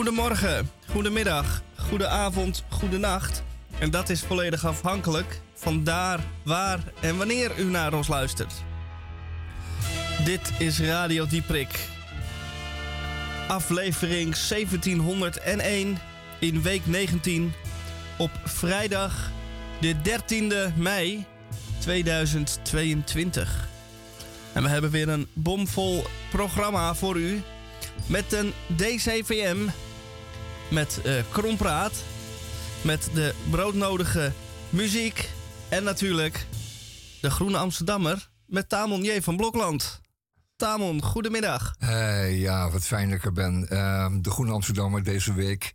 Goedemorgen, goedemiddag, goedenavond, goedenacht. En dat is volledig afhankelijk van daar, waar en wanneer u naar ons luistert. Dit is Radio Dieprik. Aflevering 1701 in week 19 op vrijdag de 13e mei 2022. En we hebben weer een bomvol programma voor u met een DCVM, met uh, Krompraat, met de broodnodige muziek en natuurlijk de Groene Amsterdammer met Tamon J. van Blokland. Tamon, goedemiddag. Hey, ja, wat fijn dat ik er ben. Uh, de Groene Amsterdammer deze week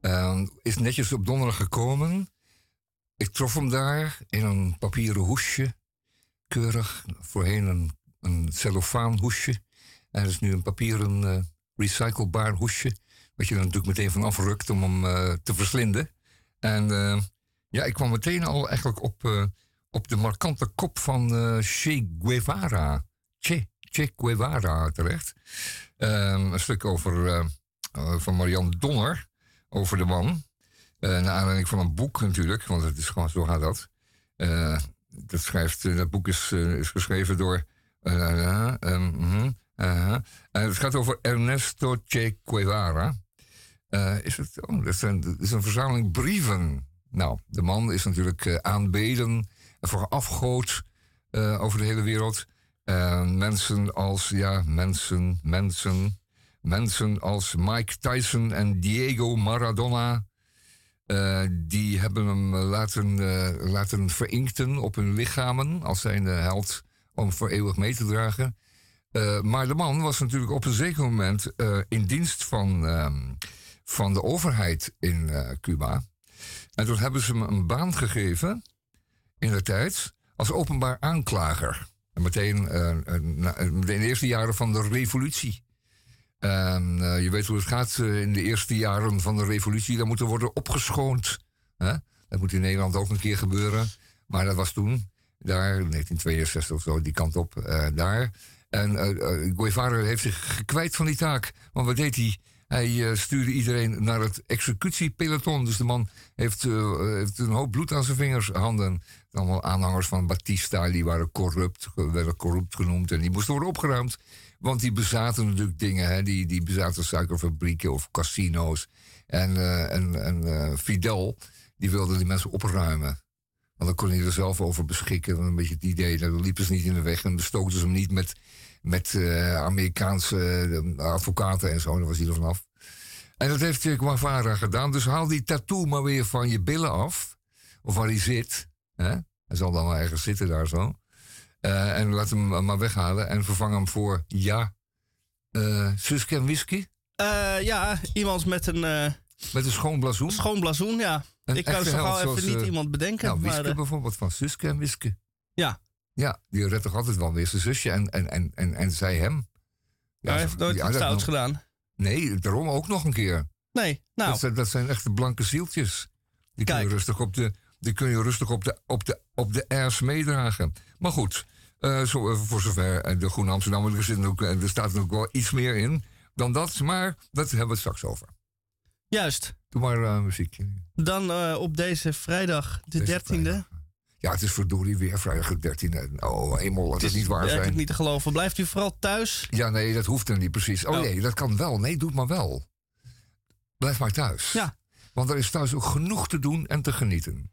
uh, is netjes op donderdag gekomen. Ik trof hem daar in een papieren hoesje. Keurig, voorheen een, een cellofaan hoesje. En het is nu een papieren uh, recyclebaar hoesje. Wat je er natuurlijk meteen van afrukt om hem uh, te verslinden. En uh, ja, ik kwam meteen al eigenlijk op, uh, op de markante kop van Che Guevara. Che, che Guevara terecht. Ehm, een stuk over, van Marianne Donner over de man. naar aanleiding van een boek natuurlijk, want het is gewoon zo gaat dat. dat, schrijft, dat boek is, is geschreven door. Um, uh, het gaat over Ernesto Che Guevara. Uh, is het, oh, dat, is een, verzameling brieven. Nou, de man is natuurlijk uh, aanbeden voor afgoot over de hele wereld. mensen als, ja, mensen, mensen, mensen als Mike Tyson en Diego Maradona. die hebben hem laten, laten verinkten op hun lichamen als zijn held om voor eeuwig mee te dragen. Maar de man was natuurlijk op een zeker moment in dienst van, uh, van de overheid in uh, Cuba. En toen hebben ze hem een baan gegeven in de tijd als openbaar aanklager. En meteen in de eerste jaren van de revolutie. je weet hoe het gaat in de eerste jaren van de revolutie. Dan moet er worden opgeschoond. Dat moet in Nederland ook een keer gebeuren. Maar dat was toen, daar, 1962 of zo, die kant op, daar. En uh, Guevara heeft zich gekwijt van die taak. Want wat deed hij? Hij uh, stuurde iedereen naar het executiepeloton. Dus de man heeft, uh, heeft, een hoop bloed aan zijn vingers, handen. Allemaal aanhangers van Batista, die waren corrupt, werden corrupt genoemd. En die moesten worden opgeruimd. Want die bezaten natuurlijk dingen. Hè? Die, die bezaten suikerfabrieken of casino's. En, en, en Fidel, die wilde die mensen opruimen. Want dan kon hij er zelf over beschikken. Een beetje het idee, dan liepen ze niet in de weg en bestookten ze hem niet met met uh, Amerikaanse uh, advocaten en zo. Daar was hij er vanaf. En dat heeft Guevara gedaan. Dus haal die tattoo maar weer van je billen af. Of waar hij zit. Hè? Hij zal dan wel ergens zitten daar zo. Uh, en laat hem maar weghalen. En vervang hem voor, ja, uh, Suske en whisky? ja, iemand met een... met een schoon blazoen? Schoon blazoen, ja. Een Ik kan zo gauw even niet iemand bedenken. Nou, Wiske bijvoorbeeld, van Suske en Wiske. Ja, ja, die redt toch altijd wel weer zijn zusje en, en, en, en, en zij hem. Ja, hij heeft nooit iets stouts gedaan. Nee, daarom ook nog een keer. Nee, nou. Dat zijn, dat zijn echte blanke zieltjes. Die kun je rustig op de, die kun je rustig op de, op de, op de airs meedragen. Maar goed, uh, zo, uh, voor zover uh, de Groene Amsterdam, er, zit ook, er staat nog wel iets meer in dan dat. Maar dat hebben we het straks over. Juist. Doe maar muziekje. Dan op deze vrijdag, de 13e. Ja, het is verdorie weer vrijdag de 13e. Oh, eenmaal, dat het, is niet waar zijn. niet te geloven. Blijft u vooral thuis? Ja, nee, dat hoeft er niet precies. Oh, oh. nee, dat kan wel. Nee, doe het maar wel. Blijf maar thuis. Ja. Want er is thuis ook genoeg te doen en te genieten.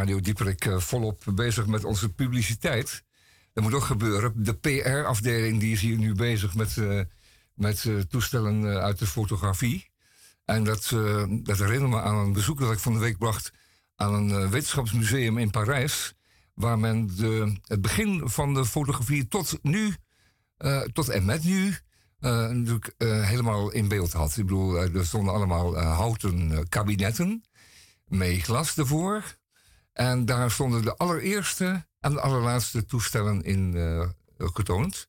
Radio Dieperik uh, volop bezig met onze publiciteit. Dat moet ook gebeuren. De PR-afdeling die is hier nu bezig met, uh, met uh, toestellen uit de fotografie. En dat, dat herinnert me aan een bezoek dat ik van de week bracht aan een wetenschapsmuseum in Parijs. Waar men de, het begin van de fotografie tot nu, tot en met nu, natuurlijk helemaal in beeld had. Ik bedoel, er stonden allemaal houten kabinetten met glas ervoor. En daar stonden de allereerste en de allerlaatste toestellen in uh, getoond.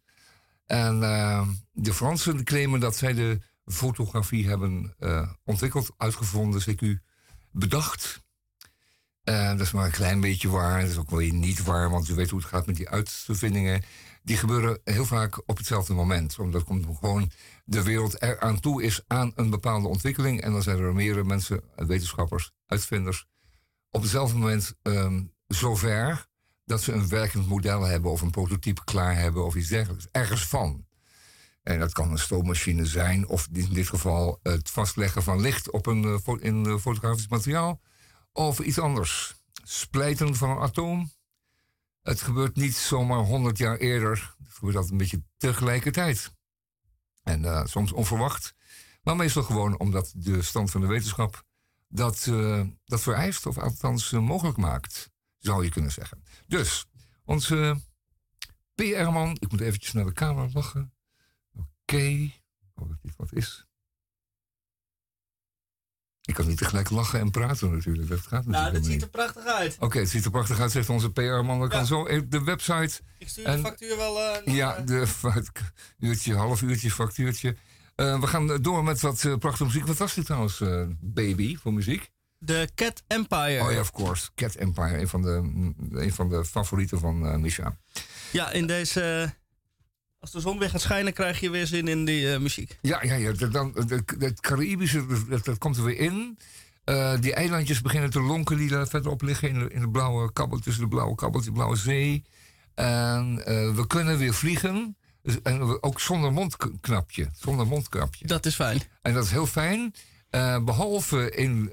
En uh, de Fransen claimen dat zij de fotografie hebben uh, ontwikkeld, uitgevonden, CQ, bedacht. Dat is maar een klein beetje waar. Dat is ook wel niet waar, want u weet hoe het gaat met die uitvindingen. Die gebeuren heel vaak op hetzelfde moment. Omdat komt gewoon de wereld eraan toe is aan een bepaalde ontwikkeling. En dan zijn er meerdere mensen, wetenschappers, uitvinders, op hetzelfde moment um, zover dat ze een werkend model hebben of een prototype klaar hebben of iets dergelijks. Ergens van. En dat kan een stoommachine zijn, of in dit geval het vastleggen van licht op een uh, in fotografisch materiaal, of iets anders. Splijten van een atoom. Het gebeurt niet zomaar honderd jaar eerder. Het gebeurt altijd een beetje tegelijkertijd. En uh, soms onverwacht. Maar meestal gewoon omdat de stand van de wetenschap dat, uh, dat vereist, of althans uh, mogelijk maakt, zou je kunnen zeggen. Dus, onze PR-man, ik moet eventjes naar de camera lachen. Oké, okay. oh, dat dit wat is. Ik kan niet tegelijk lachen en praten natuurlijk. Dat gaat natuurlijk Nou, dat ziet er prachtig uit. Oké, okay, het ziet er prachtig uit, zegt onze PR-man. Dan ja. kan zo even de website... Ik stuur en, de factuur wel... Uh, ja, de uurtje, half uurtje, factuurtje. Uh, we gaan door met wat uh, prachtige muziek. Wat was dit trouwens, baby, voor muziek? De Cat Empire. Oh ja, of course. Cat Empire, een van de, een van de favorieten van Misha. Ja, in deze... Als de zon weer gaat schijnen, krijg je weer zin in die muziek. Ja, ja, ja. Dan, het Caribische, dat, dat, komt er weer in. Uh, die eilandjes beginnen te lonken die daar verderop liggen in de, in de blauwe kabbel, tussen de blauwe kabbel, die blauwe zee. En uh, we kunnen weer vliegen. Dus, en ook zonder mondknapje. Zonder mondkapje. Dat is fijn. En dat is heel fijn. behalve, in,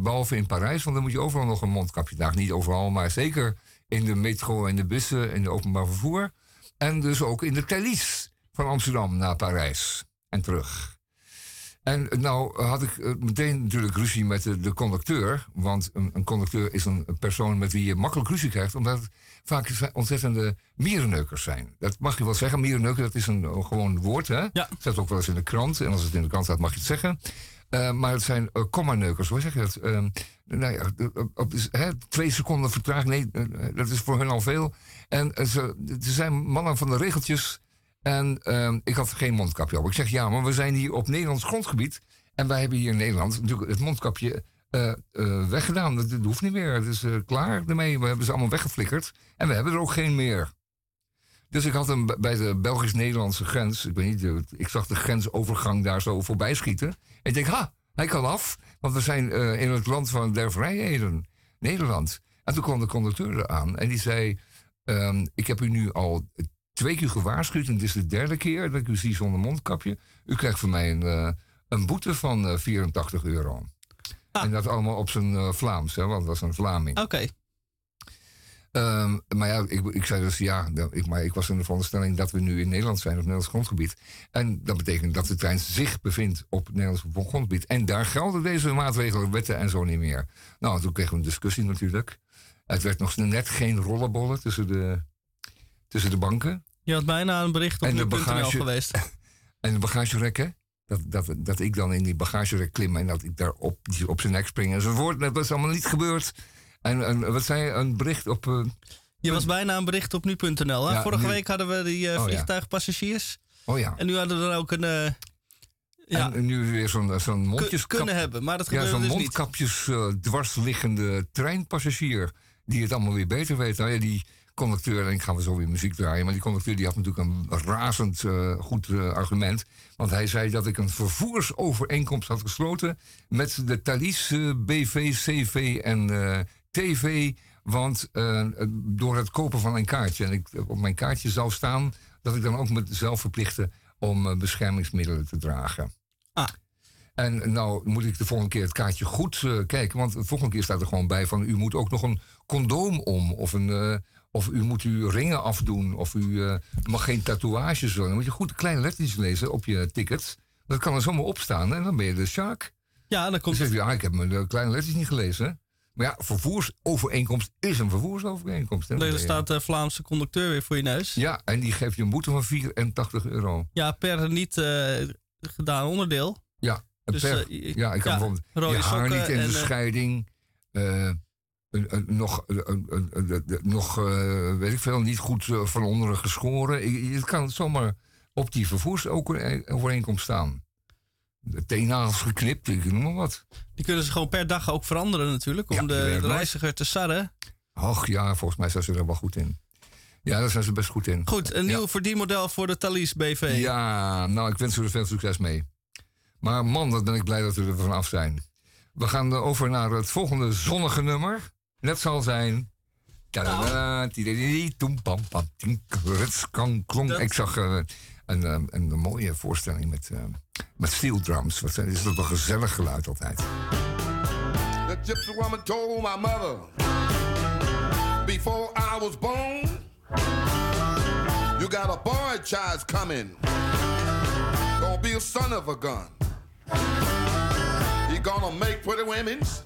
behalve in Parijs, want dan moet je overal nog een mondkapje dragen. Niet overal, maar zeker in de metro en de bussen en de openbaar vervoer. En dus ook in de Thalys van Amsterdam naar Parijs en terug. En nou had ik eh, meteen natuurlijk ruzie met de, de conducteur. Want een, een, conducteur is een persoon met wie je makkelijk ruzie krijgt. Omdat het vaak ontzettende mierenneukers zijn. Dat mag je wel zeggen. Mierenneuker, dat is een, gewoon woord. Hè? Ja. Staat ook wel eens in de krant. En als het in de krant staat, mag je het zeggen. Uh, maar het zijn uh, komma-neukers, hoe zeg je dat? Uh, nou ja, op, hè, twee seconden vertraging, nee, dat is voor hun al veel. En ze, ze zijn mannen van de regeltjes. En ehm, ik had geen mondkapje op. Ik zeg ja, maar we zijn hier op Nederlands grondgebied. En wij hebben hier in Nederland natuurlijk het mondkapje weggedaan. Dat, dat, hoeft niet meer. Het is klaar ermee. We hebben ze allemaal weggeflikkerd. En we hebben er ook geen meer. Dus ik had hem bij de Belgisch-Nederlandse grens. Ik, weet niet, ik zag de grensovergang daar zo voorbij schieten. En ik denk, ha, hij kan af. Want we zijn in het land van der vrijheden, Nederland. En toen kwam de conducteur eraan en die zei: um, Ik heb u nu al twee keer gewaarschuwd. En dit is de derde keer dat ik u zie zonder mondkapje. U krijgt van mij een, uh, een boete van uh, 84 euro. Ah. En dat allemaal op zijn Vlaams, hè, want dat was een Vlaming. Oké. Okay. Um, maar ja, ik, ik zei dus ja, ik, maar ik was in de veronderstelling dat we nu in Nederland zijn, op Nederlands grondgebied. En dat betekent dat de trein zich bevindt op Nederlands grondgebied. En daar gelden deze maatregelen, wetten en zo niet meer. Nou, toen kregen we een discussie natuurlijk. Het werd nog net geen rollenbollen tussen de, tussen de banken. Je had bijna een bericht op de bagage geweest. En de bagagerekken. Dat, dat, dat ik dan in die bagagerek klim en dat ik daar op, op zijn nek spring enzovoort. Dat was allemaal niet gebeurd. En, wat zei je, een bericht op... Uh, je was bijna een bericht op nu.nl. Ja, Vorige week hadden we die uh, vliegtuigpassagiers. Oh ja. En nu hadden we er ook een... Uh, ja, en nu weer zo'n zo'n mondjes kunnen hebben, maar dat gebeurt ja, zo'n dus mondkapjes dwarsliggende treinpassagier die het allemaal weer beter weet. Nou ja, die conducteur, en ik ga we zo weer muziek draaien, maar die conducteur die had natuurlijk een razend uh, goed uh, argument. Want hij zei dat ik een vervoersovereenkomst had gesloten met de Thalys, uh, BV, CV en TV. Want door het kopen van een kaartje, en ik op mijn kaartje zou staan dat ik dan ook mezelf verplichtte om beschermingsmiddelen te dragen. Ah. En nou moet ik de volgende keer het kaartje goed eh, kijken. Want de volgende keer staat er gewoon bij van... u moet ook nog een condoom om. Of, een, eh, of u moet uw ringen afdoen. Of u eh, mag geen tatoeages doen. Dan moet je goed kleine letters lezen op je ticket. Dat kan er zomaar opstaan en dan ben je de shark. Ja, dan Dan komt zeg je, ja, ik heb mijn kleine letters niet gelezen. Maar ja, vervoersovereenkomst is een vervoersovereenkomst. hè. er staat de Vlaamse conducteur weer voor je neus. Ja, en die geeft je een boete van 84 euro. Ja, per niet eh, gedaan onderdeel. Ja, Dus, per- eh, ja ik kan ja, bijvoorbeeld je haar sokken niet in en, de eh, scheiding. eh, nog, een- een- nog eh, weet ik veel, niet goed eh, van onderen geschoren. Je kan het zomaar op die vervoersovereenkomst staan. De teennagels geknipt, ik noem maar wat. Die kunnen ze gewoon per dag ook veranderen natuurlijk. Om Ja, de reiziger te sarren. Och ja, volgens mij zijn ze er wel goed in. Ja, daar zijn ze best goed in. Goed, een Ja. nieuw verdienmodel voor de Thalys BV. Ja, nou, ik wens u er veel succes mee. Maar man, wat ben ik blij dat we er vanaf zijn. We gaan eh, over naar het volgende zonnige nummer. Dat zal zijn... Dat- Ik zag eh, een, eh, een, mooie voorstelling met, eh, met steel drums. Wat is dat een gezellig geluid altijd. The gypsy woman told my mother before I was born, you got a boy child coming. Gonna be a son of a gun. He gonna make pretty women's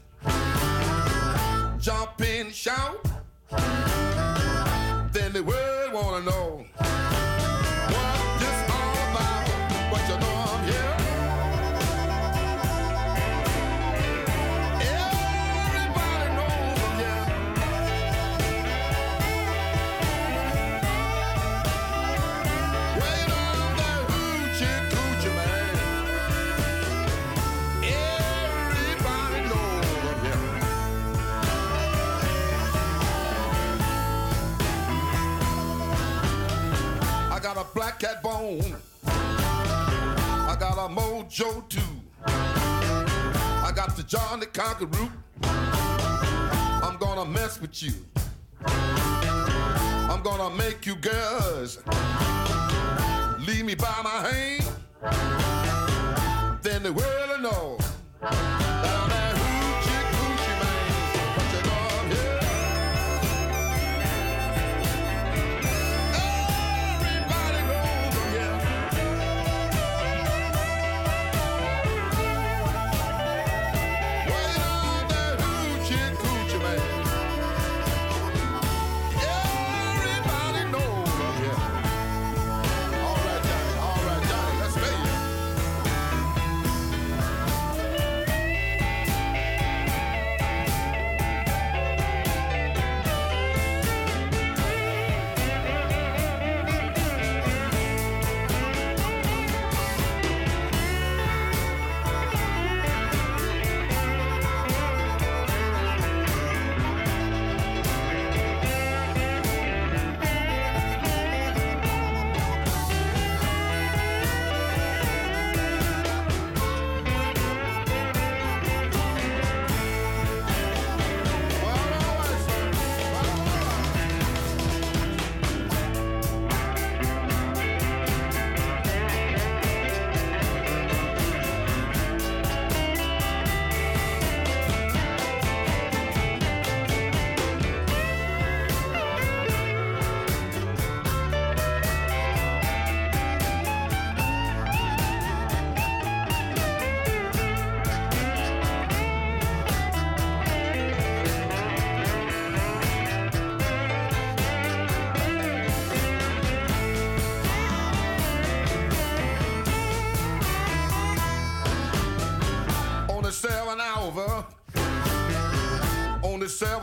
jump and shout. Bone. I got a mojo too. I got the John the Conqueror. I'm gonna mess with you. I'm gonna make you girls leave me by my hand. Then the world will know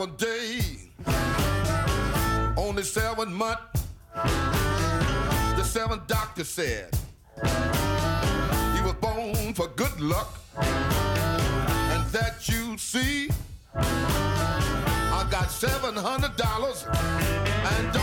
seventh day, on the seventh month, the seventh doctor said he was born for good luck, and that you see, I got seven hundred dollars, and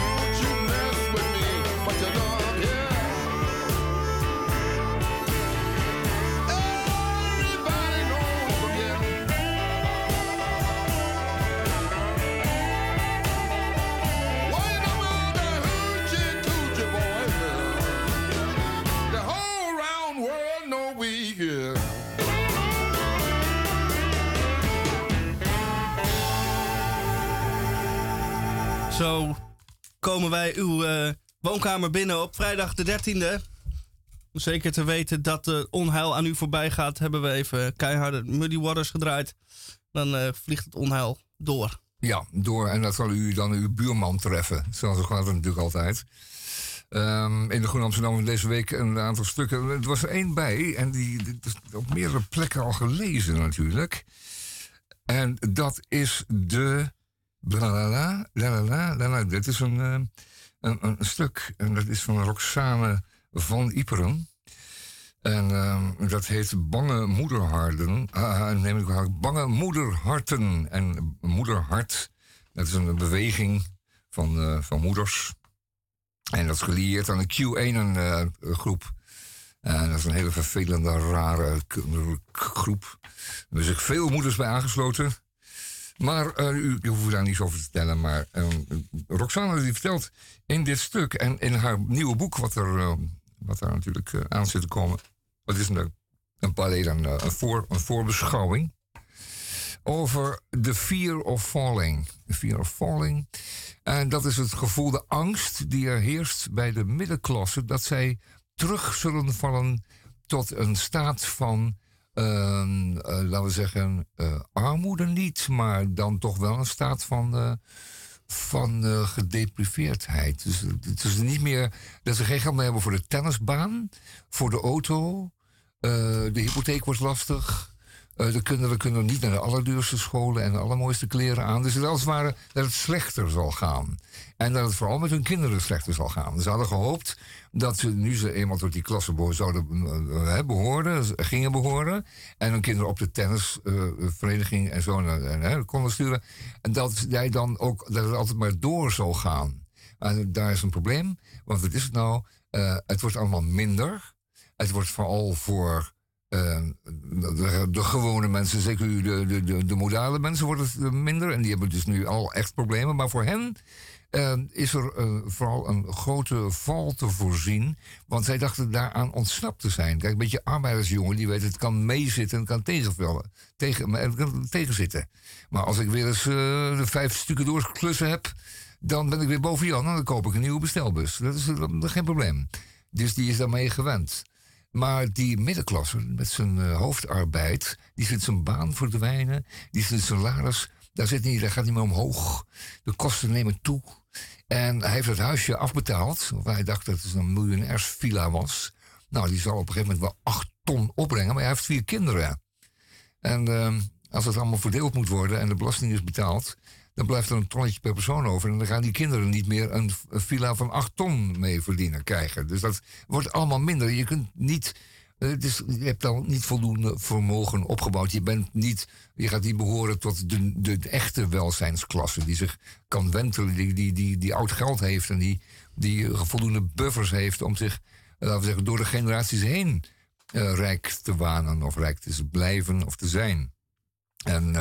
komen wij uw uh, woonkamer binnen op vrijdag de 13e. Om zeker te weten dat de onheil aan u voorbij gaat, hebben we even keiharde Muddy Waters gedraaid. Dan uh, vliegt het onheil door. Ja, door. En dat zal u dan uw buurman treffen. Zoals gaat het natuurlijk altijd. Um, in de Groene Amsterdam deze week een aantal stukken. Er was er één bij, en die is op meerdere plekken al gelezen natuurlijk. En dat is de. Blalala, lalala, lalala. Dit is een, uh, een, een, stuk, en dat is van Roxane van Iperen. En uh, dat heet Bange Moederharten. Uh, neem ik wel, Bange Moederharten. En Moederhart, dat is een beweging van, uh, van moeders. En dat is gelieerd aan de Q1-groep. En dat is een hele vervelende, rare groep. Er zich veel moeders bij aangesloten. Maar uh, u, hoeft daar niets over te vertellen. Maar uh, Roxane die vertelt in dit stuk en in haar nieuwe boek, wat er, uh, wat er natuurlijk aan zit te komen. Wat is een, een leden een, voor, een voorbeschouwing. Over the fear of falling. The fear of falling. En dat is het gevoel, de angst die er heerst bij de middenklasse. Dat zij terug zullen vallen tot een staat van laten we zeggen, uh, armoede niet, maar dan toch wel een staat van, uh, van gedepriveerdheid. Dus het is niet meer dat ze geen geld meer hebben voor de tennisbaan, voor de auto, de hypotheek wordt lastig. Uh, de kinderen kunnen niet naar de allerduurste scholen en de allermooiste kleren aan. Dus het als het ware dat het slechter zal gaan. En dat het vooral met hun kinderen slechter zal gaan. Ze hadden gehoopt dat ze, nu ze eenmaal tot die klasse zouden uh, behoren, gingen behoren. En hun kinderen op de tennisvereniging en zo en, konden sturen. En dat, jij dan ook, dat het altijd maar door zou gaan. En daar is een probleem. Want wat is het nou? het wordt allemaal minder. Het wordt vooral voor de, de, gewone mensen, zeker de, de, de, de modale mensen, worden het minder. En die hebben dus nu al echt problemen. Maar voor hen ehm, is er uh, vooral een grote val te voorzien. Want zij dachten daaraan ontsnapt te zijn. Kijk, een beetje arbeidersjongen, die weet het kan meezitten en kan tegenvallen. Tegen, kan tegenzitten. Maar als ik weer eens uh, de vijf stukken doorklussen heb, dan ben ik weer boven Jan en dan koop ik een nieuwe bestelbus. Dat is geen probleem. Dus die is daarmee gewend. Maar die middenklasse met zijn uh, hoofdarbeid, die zit zijn baan verdwijnen, die zit salaris, daar, zit niet, gaat niet meer omhoog. De kosten nemen toe. En hij heeft het huisje afbetaald, waar hij dacht dat het een miljonairsvilla was. Nou, die zal op een gegeven moment wel acht ton opbrengen, maar hij heeft vier kinderen. En uh, als het allemaal verdeeld moet worden en de belasting is betaald, dan blijft er een tonnetje per persoon over. En dan gaan die kinderen niet meer een, villa van 8 ton mee verdienen krijgen. Dus dat wordt allemaal minder. Je kunt niet. Dus je hebt dan niet voldoende vermogen opgebouwd. Je, bent niet, je gaat niet behoren tot de, de, echte welzijnsklasse die zich kan wentelen, die, die, die, die oud geld heeft en die, die voldoende buffers heeft om zich, laten we zeggen, door de generaties heen uh, rijk te wanen of rijk te blijven of te zijn. En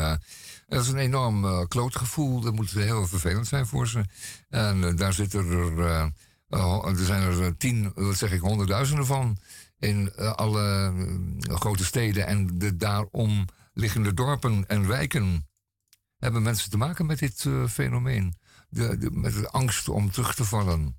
dat is een enorm uh, klootgevoel. Dat moet heel vervelend zijn voor ze. En uh, daar zitten er, uh, er zijn er tien, wat zeg ik, honderdduizenden van. In alle grote steden en de daarom liggende dorpen en wijken. Hebben mensen te maken met dit fenomeen. De, de, met de angst om terug te vallen.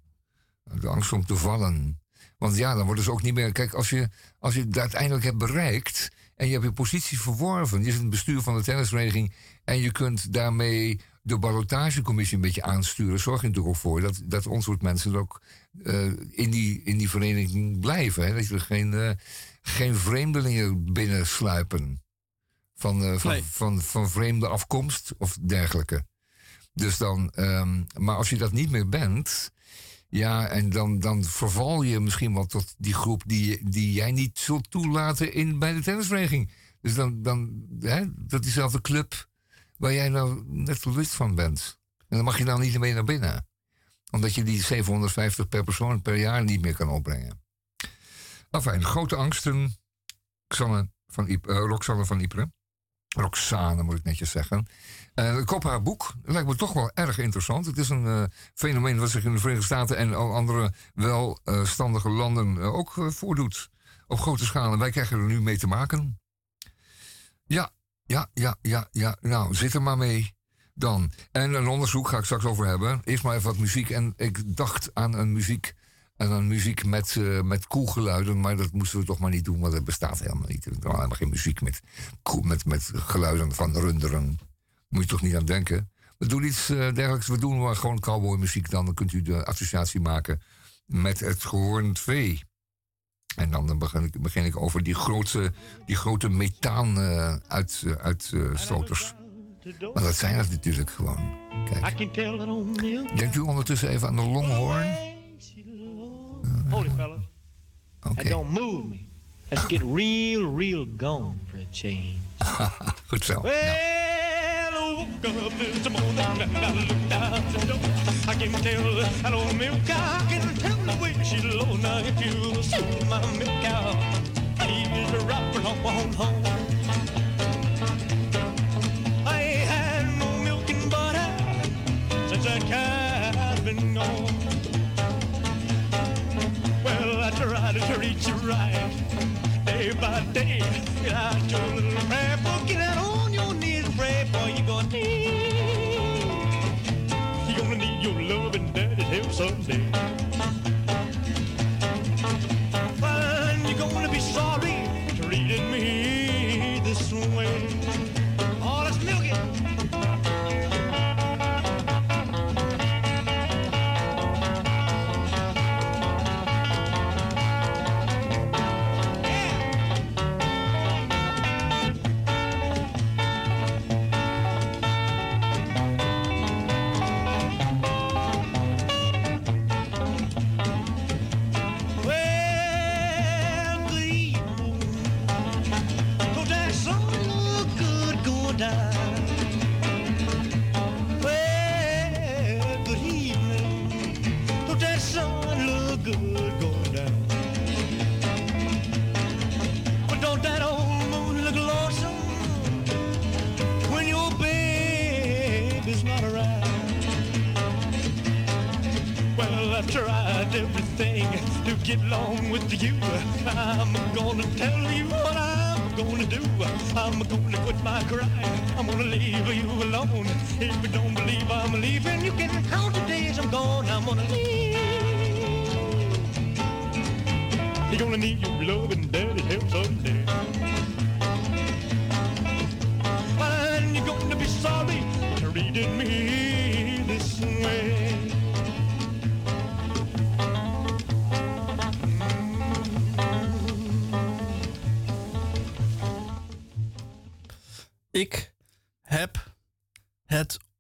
De angst om te vallen. Want ja, dan worden ze ook niet meer. Kijk, als je, als je het uiteindelijk hebt bereikt en je hebt je positie verworven. Je zit in het bestuur van de tennisvereniging. En je kunt daarmee de ballotagecommissie een beetje aansturen. Zorg je natuurlijk ook voor dat, dat ons soort mensen ook uh, in, die, in die vereniging blijven. Hè? Dat er geen, uh, geen vreemdelingen binnensluipen. Van, uh, van, nee. van, van, vreemde afkomst of dergelijke. Dus dan, um, maar als je dat niet meer bent, ja, en dan, dan verval je misschien wel tot die groep die, die jij niet zult toelaten in, bij de tennisvereniging. Dus dan, dan hè, dat diezelfde club waar jij nou net lid van bent. En dan mag je dan niet meer naar binnen. Omdat je die 750 per persoon per jaar niet meer kan opbrengen. Enfin, grote angsten. Xanne van Yp, uh, Roxanne van Ypres. Roxane moet ik netjes zeggen. Uh, koop haar boek. Lijkt me toch wel erg interessant. Het is een uh, fenomeen wat zich in de Verenigde Staten en al andere welstandige landen uh, ook voordoet. Op grote schaal. En wij krijgen er nu mee te maken. Ja, ja, ja, ja, ja. Nou, zit er maar mee. Dan. En een onderzoek ga ik straks over hebben. Eerst maar even wat muziek. En ik dacht aan een muziek, aan een muziek met, met koelgeluiden. Maar dat moesten we toch maar niet doen, want dat bestaat helemaal niet. Er is helemaal geen muziek met, met, met geluiden van runderen. Moet je toch niet aan denken. We doen iets uh, dergelijks. We doen maar gewoon cowboymuziek. Dan kunt u de associatie maken met het gehoornd vee. En dan begin ik, begin ik over die grote, die grote methaan uh, uit, uh, uitstoters. maar dat zijn het natuurlijk gewoon. Kijk. Denkt u ondertussen even aan de longhorn? Holy fellas. Okay. don't move me. Let's get real, real gone for a change. Goed zo. Well, woke up this morning and I looked out the door. I can tell that old milk cow, can tell the way she's low. Now if you saw my milk cow, he's rapping on home. I ain't had no milk and butter since that cow's been gone. Well, I tried to treat you right day by day. I told a little prayer book, get out on someday. Get along with you. I'm gonna tell you what I'm gonna do. I'm gonna quit my crying. I'm gonna leave you alone. If you don't believe I'm leaving, you can count the days I'm gone. I'm gonna leave. You're gonna need your love and daddy help someday.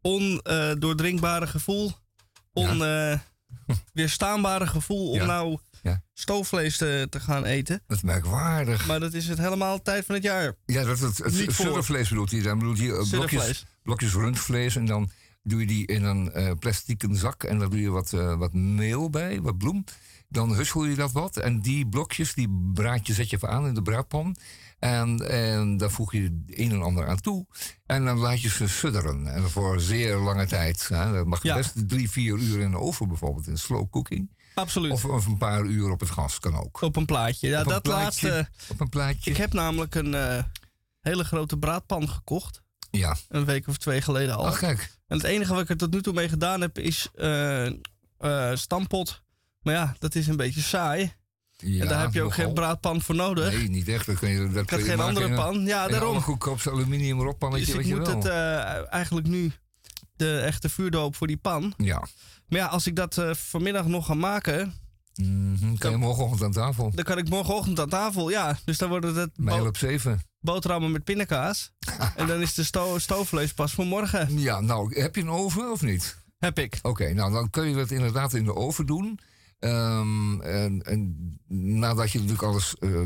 Ondoordringbare gevoel, onweerstaanbare gevoel om nou Ja. stoofvlees te, te gaan eten. Dat is merkwaardig. Maar dat is het helemaal tijd van het jaar. Ja, dat, het, het, het bedoelt hij. Dan bedoelt hij eh, blokjes, blokjes rundvlees. En dan doe je die in een eh plastieken zak. En daar doe je wat, eh, wat meel bij, wat bloem. Dan hussel je dat wat. En die blokjes, die braad je, zet je even aan in de braadpan. En, en daar voeg je het een en ander aan toe. En dan laat je ze sudderen. En voor zeer lange tijd. Hè. Dat mag Ja. best drie, vier uur in de oven bijvoorbeeld. In slow cooking. Absoluut. Of, of een paar uur op het gas kan ook. op een plaatje. Ja, Op dat plaatje. laatste. Op een plaatje. Ik heb namelijk een eh, hele grote braadpan gekocht. Ja. Een week of twee geleden al. Ach, kijk. En het enige wat ik er tot nu toe mee gedaan heb is eh, stampot. Maar ja, dat is een beetje saai. Ja, en daar heb je ook nogal. geen braadpan voor nodig. Nee, niet echt. Dat kun je, dat ik had je geen andere een- pan. Ja, daarom. Een goedkoopste aluminium roppannetje, Dus ik je moet wel. het eh, eigenlijk nu de echte vuurdoop voor die pan. Ja. Maar ja, als ik dat eh, vanmiddag nog ga maken, Mhm, kan je morgenochtend aan tafel. dan kan ik morgenochtend aan tafel. Ja, dus dan worden het Mijl op zeven. boterhammen met pindakaas. en dan is de sto stoofvlees pas voor morgen. Ja, nou, heb je een oven of niet? Heb ik. Oké, nou dan kun je dat inderdaad in de oven doen. Ehm, en, nadat je natuurlijk alles eh,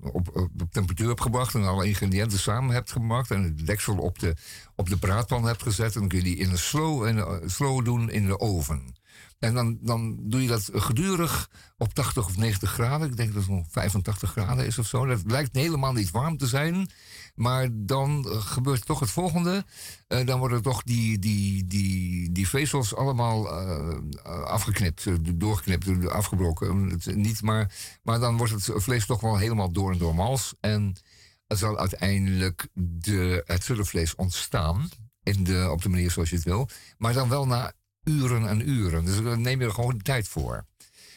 op, op temperatuur hebt gebracht en alle ingrediënten samen hebt gemaakt en het deksel op de, op de braadpan hebt gezet, dan kun je die in een slow, en, eh, slow doen in de oven. En dan, dan doe je dat gedurig op 80 of 90 graden. Ik denk dat het nog 85 graden is of zo. Dat lijkt helemaal niet warm te zijn. Maar dan eh, gebeurt toch het volgende. Eh, dan worden toch die, die, die, die vezels allemaal eh, afgeknipt, doorgeknipt, afgebroken. Het, niet, maar, maar dan wordt het vlees toch wel helemaal door en door mals. En er zal uiteindelijk de, het suddervlees ontstaan in de, op de manier zoals je het wil. Maar dan wel na uren en uren. Dus dan neem je er gewoon de tijd voor.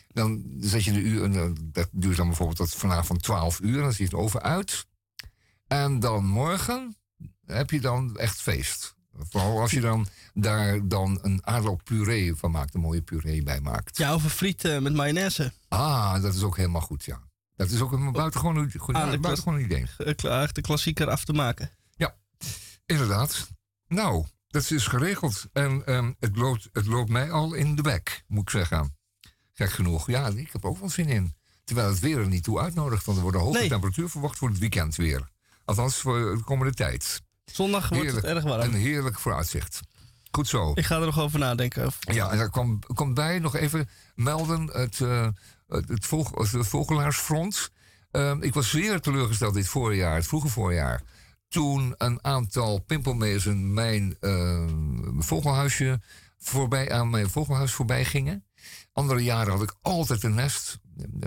Dan zet je de uur, dat duurt dan bijvoorbeeld tot vanavond 12 uur. Dan zie je het over uit. En dan morgen heb je dan echt feest. Vooral als je dan daar dan een aardappel puree van maakt, een mooie puree bij maakt. Ja, of een friet uh, met mayonaise. Ah, dat is ook helemaal goed, ja. Dat is ook een buitengewoon, goed, ah, buitengewoon idee. De klassieker af te maken. Ja, inderdaad. Nou, dat is geregeld. En um, het, loopt, het loopt mij al in de bek, moet ik zeggen. Gek genoeg. Ja, ik heb ook wel zin in. Terwijl het weer er niet toe uitnodigt, want er wordt een hoge temperatuur verwacht voor het weekend weer. Althans, voor de komende tijd. Zondag wordt het erg warm. Een heerlijk vooruitzicht. Goed zo. Ik ga er nog over nadenken. Ja, en daar komt, bij nog even melden het, uh, het, volg, het Vogelaarsfront. Uh, ik was zeer teleurgesteld dit voorjaar, het vroege voorjaar. Toen een aantal pimpelmezen mijn uh, vogelhuisje voorbij, aan mijn vogelhuis voorbij gingen. Andere jaren had ik altijd een nest.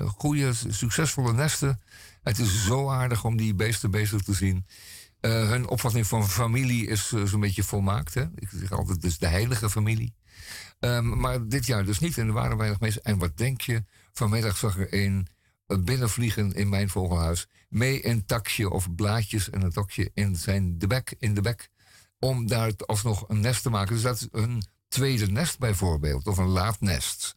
Goede, succesvolle nesten. Het is zo aardig om die beesten bezig te zien. Uh, hun opvatting van familie is uh, zo'n beetje volmaakt. Hè? Ik zeg altijd, dus de heilige familie. Um, maar dit jaar dus niet. En er waren weinig mensen. En wat denk je? Vanmiddag zag er een binnenvliegen in mijn vogelhuis. Mee een takje of blaadjes en een tokje in zijn de bek, in de bek. Om daar alsnog een nest te maken. Dus dat is een tweede nest bijvoorbeeld. Of een laadnest.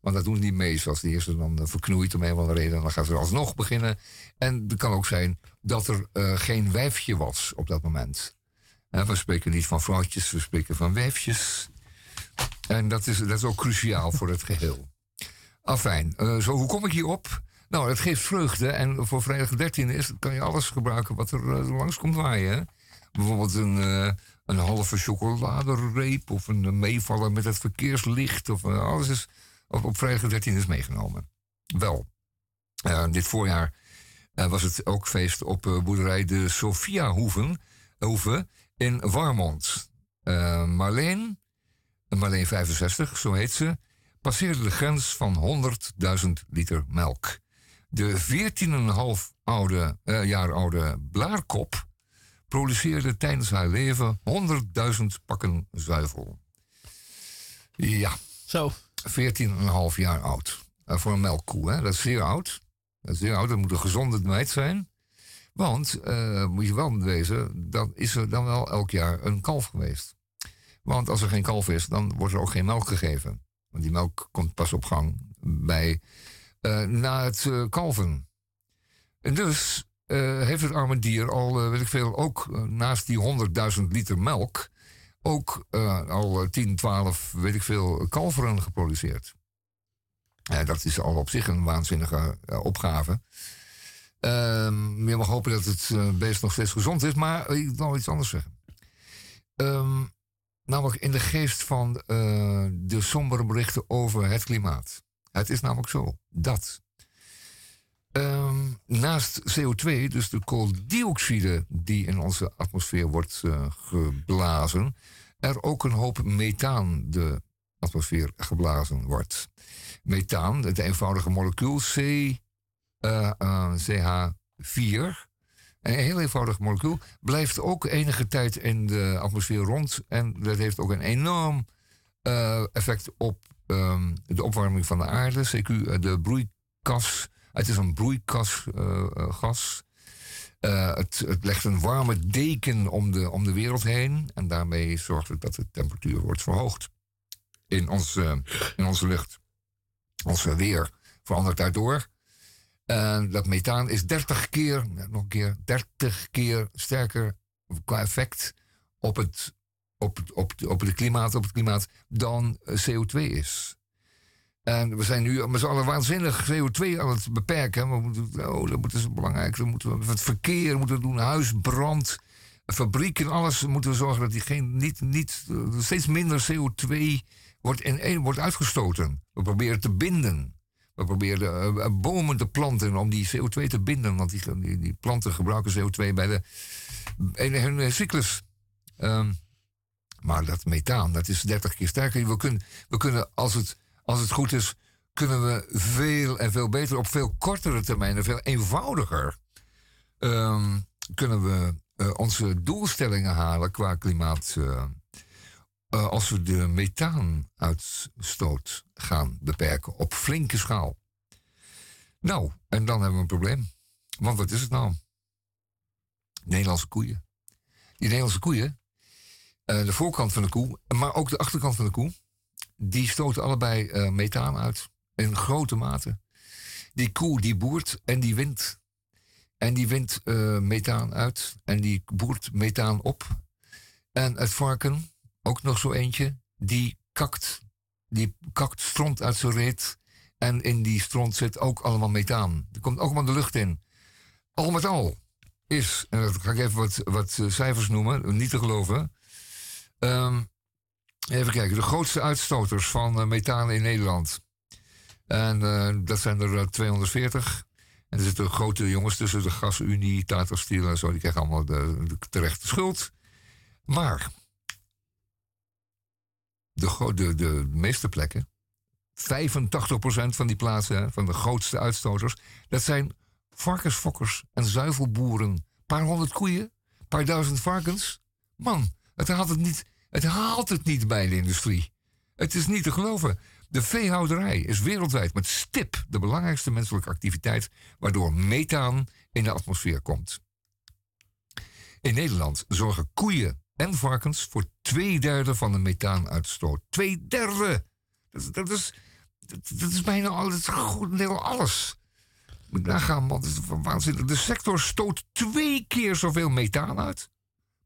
Want dat doen die zoals die eerste dan verknoeit om een of andere reden. Dan gaan ze alsnog beginnen. En het kan ook zijn dat er uh, geen wijfje was op dat moment. We spreken niet van vrouwtjes, we spreken van wijfjes. En dat is, dat is ook cruciaal voor het geheel. Afijn, uh, zo, hoe kom ik hierop? Nou, het geeft vreugde. En voor vrijdag 13 is, kan je alles gebruiken wat er langs komt waaien. Bijvoorbeeld een, een halve chocoladereep of een meevaller met het verkeerslicht. Of alles is op, vrijdag 13 is meegenomen. Wel, dit voorjaar uh, was het ook feest op uh, boerderij de Sophia Hoeven, Hoeve in Warmond. Marleen, Marleen 65, zo heet ze, passeerde de grens van 100.000 liter melk. De 14,5 oude, jaar oude blaarkop produceerde tijdens haar leven 100.000 pakken zuivel. Ja. Zo. 14,5 jaar oud. voor een melkkoe, hè? dat is zeer oud. Dat is oud, dat moet een gezonde meid zijn. Want, uh, moet je wel wezen, dan is er dan wel elk jaar een kalf geweest. Want als er geen kalf is, dan wordt er ook geen melk gegeven. Want die melk komt pas op gang bij, uh, na het kalven. En dus heeft het arme dier al, weet ik veel, ook naast die 100.000 liter melk, ook al 10, 12, weet ik veel, kalveren geproduceerd. Uh, dat is al op zich een waanzinnige opgave. Um, je mag hopen dat het beest nog steeds gezond is, maar ik wil iets anders zeggen. Um, namelijk in de geest van de sombere berichten over het klimaat. Het is namelijk zo dat um, naast CO2, dus de kooldioxide die in onze atmosfeer wordt geblazen, er ook een hoop methaan de atmosfeer geblazen wordt methaan, het eenvoudige molecuul C, uh, uh, CH4. Een heel eenvoudig molecuul blijft ook enige tijd in de atmosfeer rond. En dat heeft ook een enorm effect op um, de opwarming van de aarde. CQ, de broeikas. Het is een broeikasgas. Het, het, legt een warme deken om de, om de wereld heen. En daarmee zorgt het dat de temperatuur wordt verhoogd in, ons, in onze lucht. Ons weer verandert daardoor. En dat methaan is 30 keer, nog een keer, 30 keer sterker qua effect op het, op, op, op klimaat, op het klimaat dan CO2 is. En we zijn nu met z'n allen waanzinnig CO2 aan het beperken. We moeten, oh, dat is belangrijk. Dan moeten we het verkeer moeten we doen, huisbrand, fabrieken, alles moeten we zorgen dat die geen, niet, niet, steeds minder CO2 wordt, in, wordt uitgestoten. We proberen te binden. We proberen uh, bomen te planten om die CO2 te binden. Want die, die, planten gebruiken CO2 bij de, in hun eh, cyclus. Um, maar dat methaan, dat is 30 keer sterker. We kunnen, we kunnen als, het, als het goed is, kunnen we veel en veel beter op veel kortere termijn en veel eenvoudiger um, kunnen we uh, onze doelstellingen halen qua klimaat. Uh, als we de methaanuitstoot gaan beperken op flinke schaal. Nou, en dan hebben we een probleem. Want wat is het nou? Nederlandse koeien. Die Nederlandse koeien, de voorkant van de koe, maar ook de achterkant van de koe, die stoten allebei methaan uit. In grote mate. Die koe die boert en die wint. En die wint uh, methaan uit en die boert methaan op. En het varken, ook nog zo eentje, die kakt. Die kakt stront uit zijn reet. En in die stront zit ook allemaal methaan. Er komt ook maar de lucht in. Al met al is, en dat ga ik even wat, wat eh, cijfers noemen, niet te geloven. Um, even kijken, de grootste uitstoters van uh, methaan in Nederland. En uh, dat zijn er 240. En er zitten grote jongens tussen, de GasUnie, Tata Steel en zo, die krijgen allemaal de, de terechte schuld. Maar de, de, de meeste plekken, 85% van die plaatsen, van de grootste uitstoters, dat zijn varkensfokkers en zuivelboeren. Een paar honderd koeien, een paar duizend varkens. Man, het haalt het niet, het haalt het niet bij de industrie. Het is niet te geloven. De veehouderij is wereldwijd met stip de belangrijkste menselijke activiteit waardoor methaan in de atmosfeer komt. In Nederland zorgen koeien en varkens voor twee derde van de methaanuitstoot. Twee derde! Dat, dat is, dat, is bijna al, dat is goed deel alles. Moet nagaan, man, dat waanzinnig. De sector stoot twee keer zoveel methaan uit.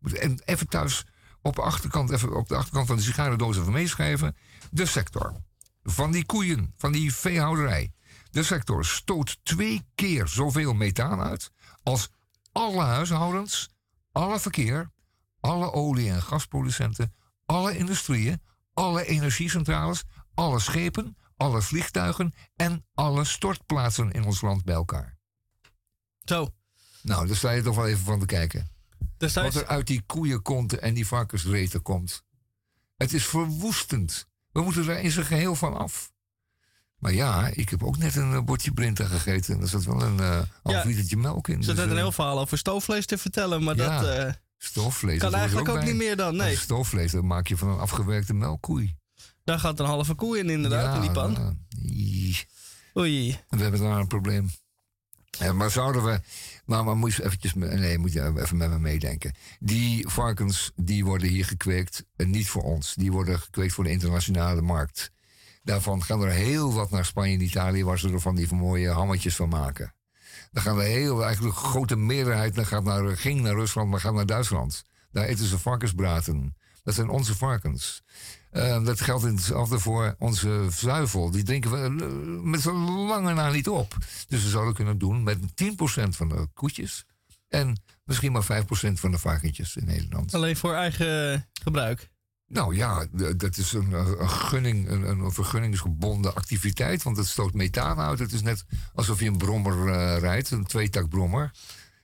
En even thuis op de achterkant, even op de achterkant van de sigarendoos even meeschrijven. De sector van die koeien, van die veehouderij. De sector stoot twee keer zoveel methaan uit als alle huishoudens, alle verkeer, alle olie- en gasproducenten, alle industrieën, alle energiecentrales, alle schepen, alle vliegtuigen en alle stortplaatsen in ons land bij elkaar. Zo. Nou, daar sta je toch wel even van te kijken. Dus Wat er uit die koeienkonten en die varkensreten komt. Het is verwoestend. We moeten er in zijn geheel van af. Maar ja, ik heb ook net een uh, bordje Brinta gegeten. En er zat wel een uh, half litertje melk in. Er zit dus, een uh, heel verhaal over stoofvlees te vertellen, maar ja, dat stoofvlees, kan dat eigenlijk ook, niet meer dan. Nee, Stoofvlees, dat maak je van een afgewerkte melkkoei. daar gaat een halve koe in inderdaad, ja, in die pan. nou. Oei. we hebben daar een probleem. Ja, maar zouden we. Maar, maar moet je eventjes. Nee, moet je even met me meedenken. Die varkens die worden hier gekweekt. En niet voor ons. Die worden gekweekt voor de internationale markt. Daarvan gaan er heel wat naar Spanje en Italië. Waar ze er van die mooie hammetjes van maken. Dan gaan er heel. Eigenlijk een grote meerderheid. Dan gaat naar, ging naar Rusland, maar gaat naar Duitsland. Daar eten ze varkensbraten. Dat zijn onze varkens. Eh, dat geldt in hetzelfde voor onze zuivel. Die drinken we eh, met z'n lange na niet op. Dus we zouden kunnen doen met 10% van de koetjes. En misschien maar 5% van de varkentjes in Nederland. Alleen voor eigen gebruik. Nou ja, dat is een, een gunning, een, een vergunningsgebonden activiteit. Want het stoot methaan uit. Het is net alsof je een brommer eh, rijdt, een tweetakbrommer.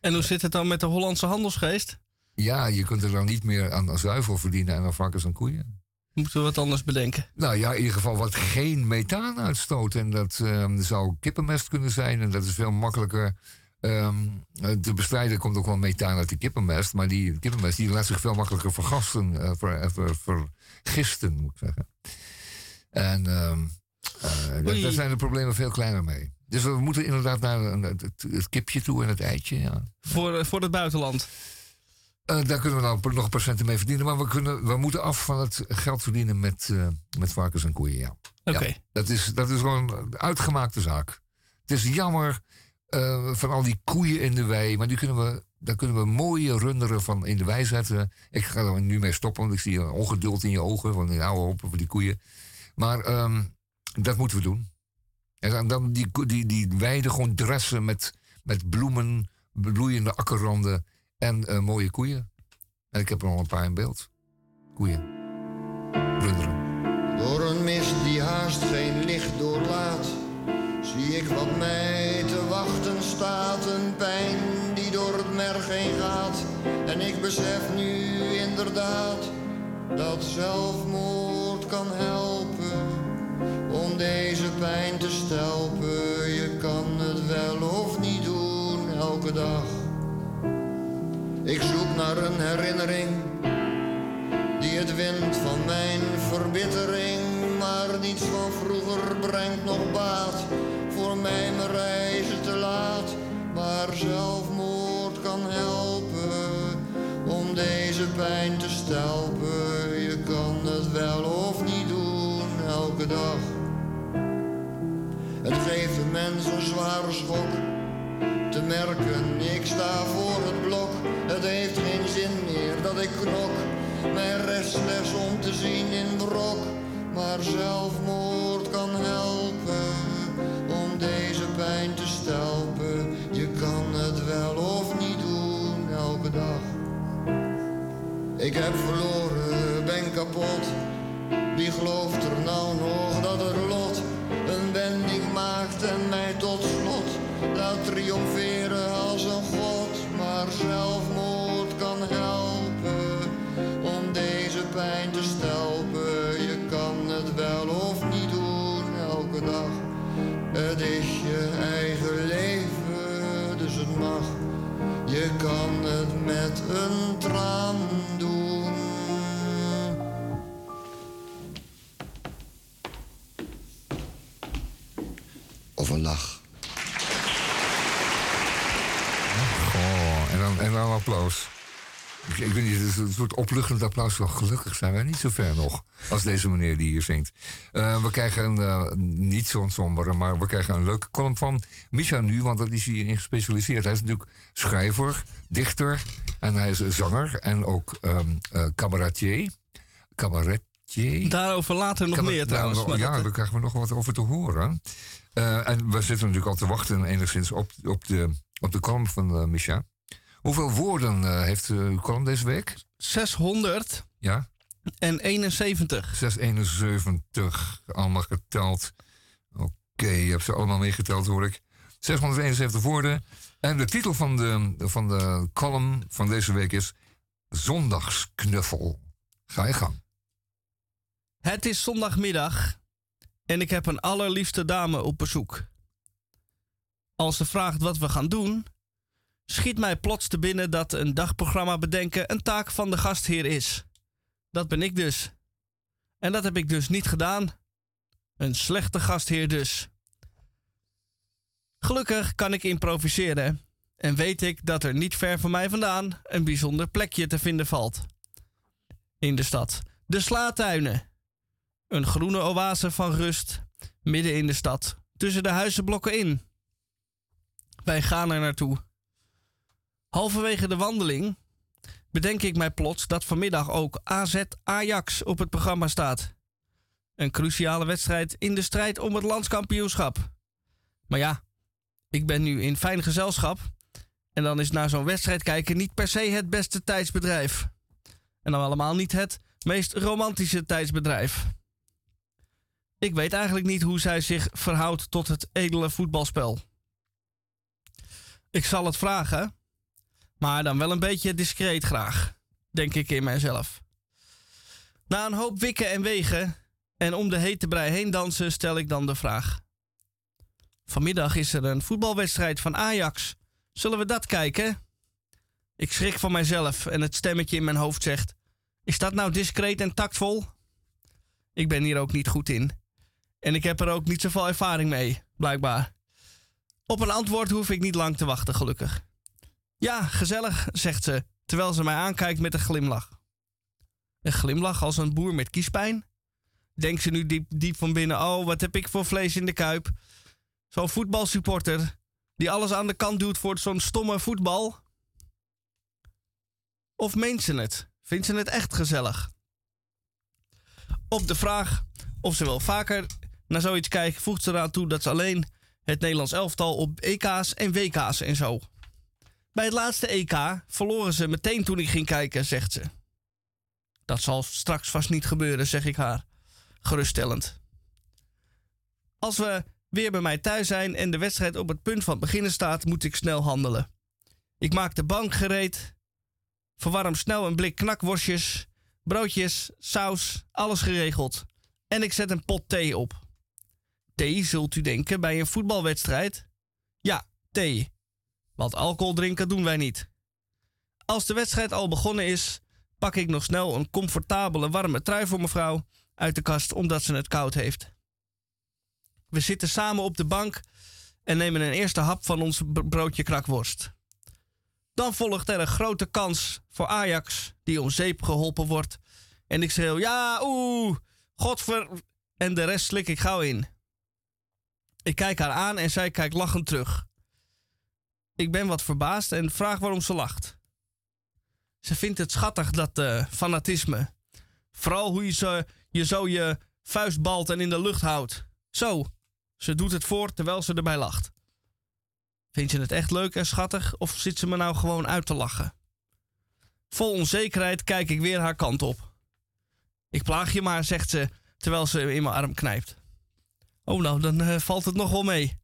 En hoe zit het dan met de Hollandse handelsgeest? Ja, je kunt er dan niet meer aan zuivel verdienen en aan varkens en koeien. Moeten we wat anders bedenken? Nou ja, in ieder geval wat geen methaan uitstoot. En dat ehm, zou kippenmest kunnen zijn. En dat is veel makkelijker ehm, eh, te bestrijden. Komt ook wel methaan uit de kippenmest. Maar die kippenmest die laat zich veel makkelijker vergasten. eh, ver, eh, ver- vergisten, moet ik zeggen. En ehm, eh, daar- zijn de problemen veel kleiner mee. Dus we moeten inderdaad naar het, het kipje toe en het eitje. Ja. Voor, voor het buitenland. Eh, daar kunnen we nou nog procenten mee verdienen. Maar we, kunnen, we moeten af van het geld verdienen met, eh, met varkens en koeien. Ja. Oké. Ja, dat, is, dat is gewoon een uitgemaakte zaak. Het is jammer eh, van al die koeien in de wei. Maar die kunnen we, daar kunnen we mooie runderen van in de wei zetten. Ik ga er nu mee stoppen, want ik zie een ongeduld in je ogen. Van die oude hopen van die koeien. Maar ehm, dat moeten we doen. En dan- die, die, die weiden gewoon dressen met, met bloemen, bloeiende akkerranden en eh, mooie koeien. En ik heb er al een paar in beeld. Koeien. Runderen. Door een mist die haast geen licht doorlaat, zie ik wat mij te wachten staat. Een pijn die door het merg heen gaat. En ik besef nu inderdaad dat zelfmoord kan helpen. Om deze pijn te stelpen, je kan het wel of niet doen elke dag. Ik zoek naar een herinnering die het wint van mijn verbittering. Maar niets van vroeger brengt nog baat. Voor mij mijn reizen te laat. Maar zelfmoord kan helpen om deze pijn te stelpen. Je kan het wel of niet doen elke dag. Het geeft een mens een zware schok merken, ik sta voor het blok. Het heeft geen zin meer dat ik knok. Mijn restles om te zien in brok. Maar zelfmoord kan helpen om deze pijn te stelpen. Je kan het wel of niet doen elke dag. Ik heb verloren, ben kapot. Wie gelooft er nou nog dat het lot een wending maakt en mij tot slot laat triomferen als een god? Maar zelfmoord kan helpen om deze pijn te stelpen. Je kan het wel of niet doen elke dag. Het is je eigen leven, dus het mag. Je kan het met een traan applaus. Ik, ik weet niet, het is een soort opluchtend applaus. Wel gelukkig zijn wij niet zo ver nog als deze meneer die hier zingt. Eh, we krijgen uh, niet zo'n sombere, maar we krijgen een leuke column van Misha nu, want dat is hierin gespecialiseerd. Hij is natuurlijk schrijver, dichter en hij is zanger en ook um, uh, cabaretier. Cabaretier. Daarover later nog Cabar meer trouwens. Nou, ja, daar krijgen we nog wat over te horen. En we zitten natuurlijk al te wachten enigszins op, op, de, op de column van Micha. Hoeveel woorden uh, heeft uw column deze week? 600. Ja? En 71. 671, allemaal geteld. Oké, okay, je hebt ze allemaal meegeteld hoor ik. 671 woorden. En de titel van de, van de column van deze week is Zondagsknuffel. Ga je gang. Het is zondagmiddag en ik heb een allerliefste dame op bezoek. Als ze vraagt wat we gaan doen, schiet mij plots te binnen dat een dagprogramma bedenken een taak van de gastheer is. Dat ben ik dus. En dat heb ik dus niet gedaan. Een slechte gastheer dus. Gelukkig kan ik improviseren en weet ik dat er niet ver van mij vandaan een bijzonder plekje te vinden valt. In de stad. De Slaatuinen. Een groene oase van rust, midden in de stad, tussen de huizenblokken in. Wij gaan er naartoe. Halverwege de wandeling bedenk ik mij plots dat vanmiddag ook AZ Ajax op het programma staat. Een cruciale wedstrijd in de strijd om het landskampioenschap. Maar ja, ik ben nu in fijn gezelschap en dan is naar zo'n wedstrijd kijken niet per se het beste tijdsbedrijf. En dan allemaal niet het meest romantische tijdsbedrijf. Ik weet eigenlijk niet hoe zij zich verhoudt tot het edele voetbalspel. Ik zal het vragen, maar dan wel een beetje discreet graag, denk ik in mijzelf. Na een hoop wikken en wegen en om de hete brei heen dansen, stel ik dan de vraag. Vanmiddag is er een voetbalwedstrijd van Ajax. Zullen we dat kijken? Ik schrik van mijzelf en het stemmetje in mijn hoofd zegt: Is dat nou discreet en tactvol? Ik ben hier ook niet goed in. En ik heb er ook niet zoveel ervaring mee, blijkbaar. Op een antwoord hoef ik niet lang te wachten, gelukkig. Ja, gezellig, zegt ze, terwijl ze mij aankijkt met een glimlach. Een glimlach als een boer met kiespijn? Denkt ze nu diep, diep van binnen: oh, wat heb ik voor vlees in de kuip? Zo'n voetbalsupporter die alles aan de kant doet voor zo'n stomme voetbal? Of meent ze het? Vindt ze het echt gezellig? Op de vraag of ze wel vaker naar zoiets kijkt, voegt ze eraan toe dat ze alleen het Nederlands elftal op EK's en WK's en zo. Bij het laatste EK verloren ze meteen toen ik ging kijken, zegt ze. Dat zal straks vast niet gebeuren, zeg ik haar, geruststellend. Als we weer bij mij thuis zijn en de wedstrijd op het punt van beginnen staat, moet ik snel handelen. Ik maak de bank gereed, verwarm snel een blik knakworstjes, broodjes, saus, alles geregeld. En ik zet een pot thee op. Thee, zult u denken, bij een voetbalwedstrijd? Ja, thee. Want alcohol drinken doen wij niet. Als de wedstrijd al begonnen is, pak ik nog snel een comfortabele warme trui voor mevrouw uit de kast omdat ze het koud heeft. We zitten samen op de bank en nemen een eerste hap van ons broodje krakworst. Dan volgt er een grote kans voor Ajax, die om zeep geholpen wordt. En ik schreeuw: Ja, oeh, godver. En de rest slik ik gauw in. Ik kijk haar aan en zij kijkt lachend terug. Ik ben wat verbaasd en vraag waarom ze lacht. Ze vindt het schattig, dat uh, fanatisme. Vooral hoe je, zo, je zo je vuist balt en in de lucht houdt. Zo. Ze doet het voor terwijl ze erbij lacht. Vind je het echt leuk en schattig of zit ze me nou gewoon uit te lachen? Vol onzekerheid kijk ik weer haar kant op. Ik plaag je maar, zegt ze terwijl ze in mijn arm knijpt. Oh, nou, dan uh, valt het nog wel mee,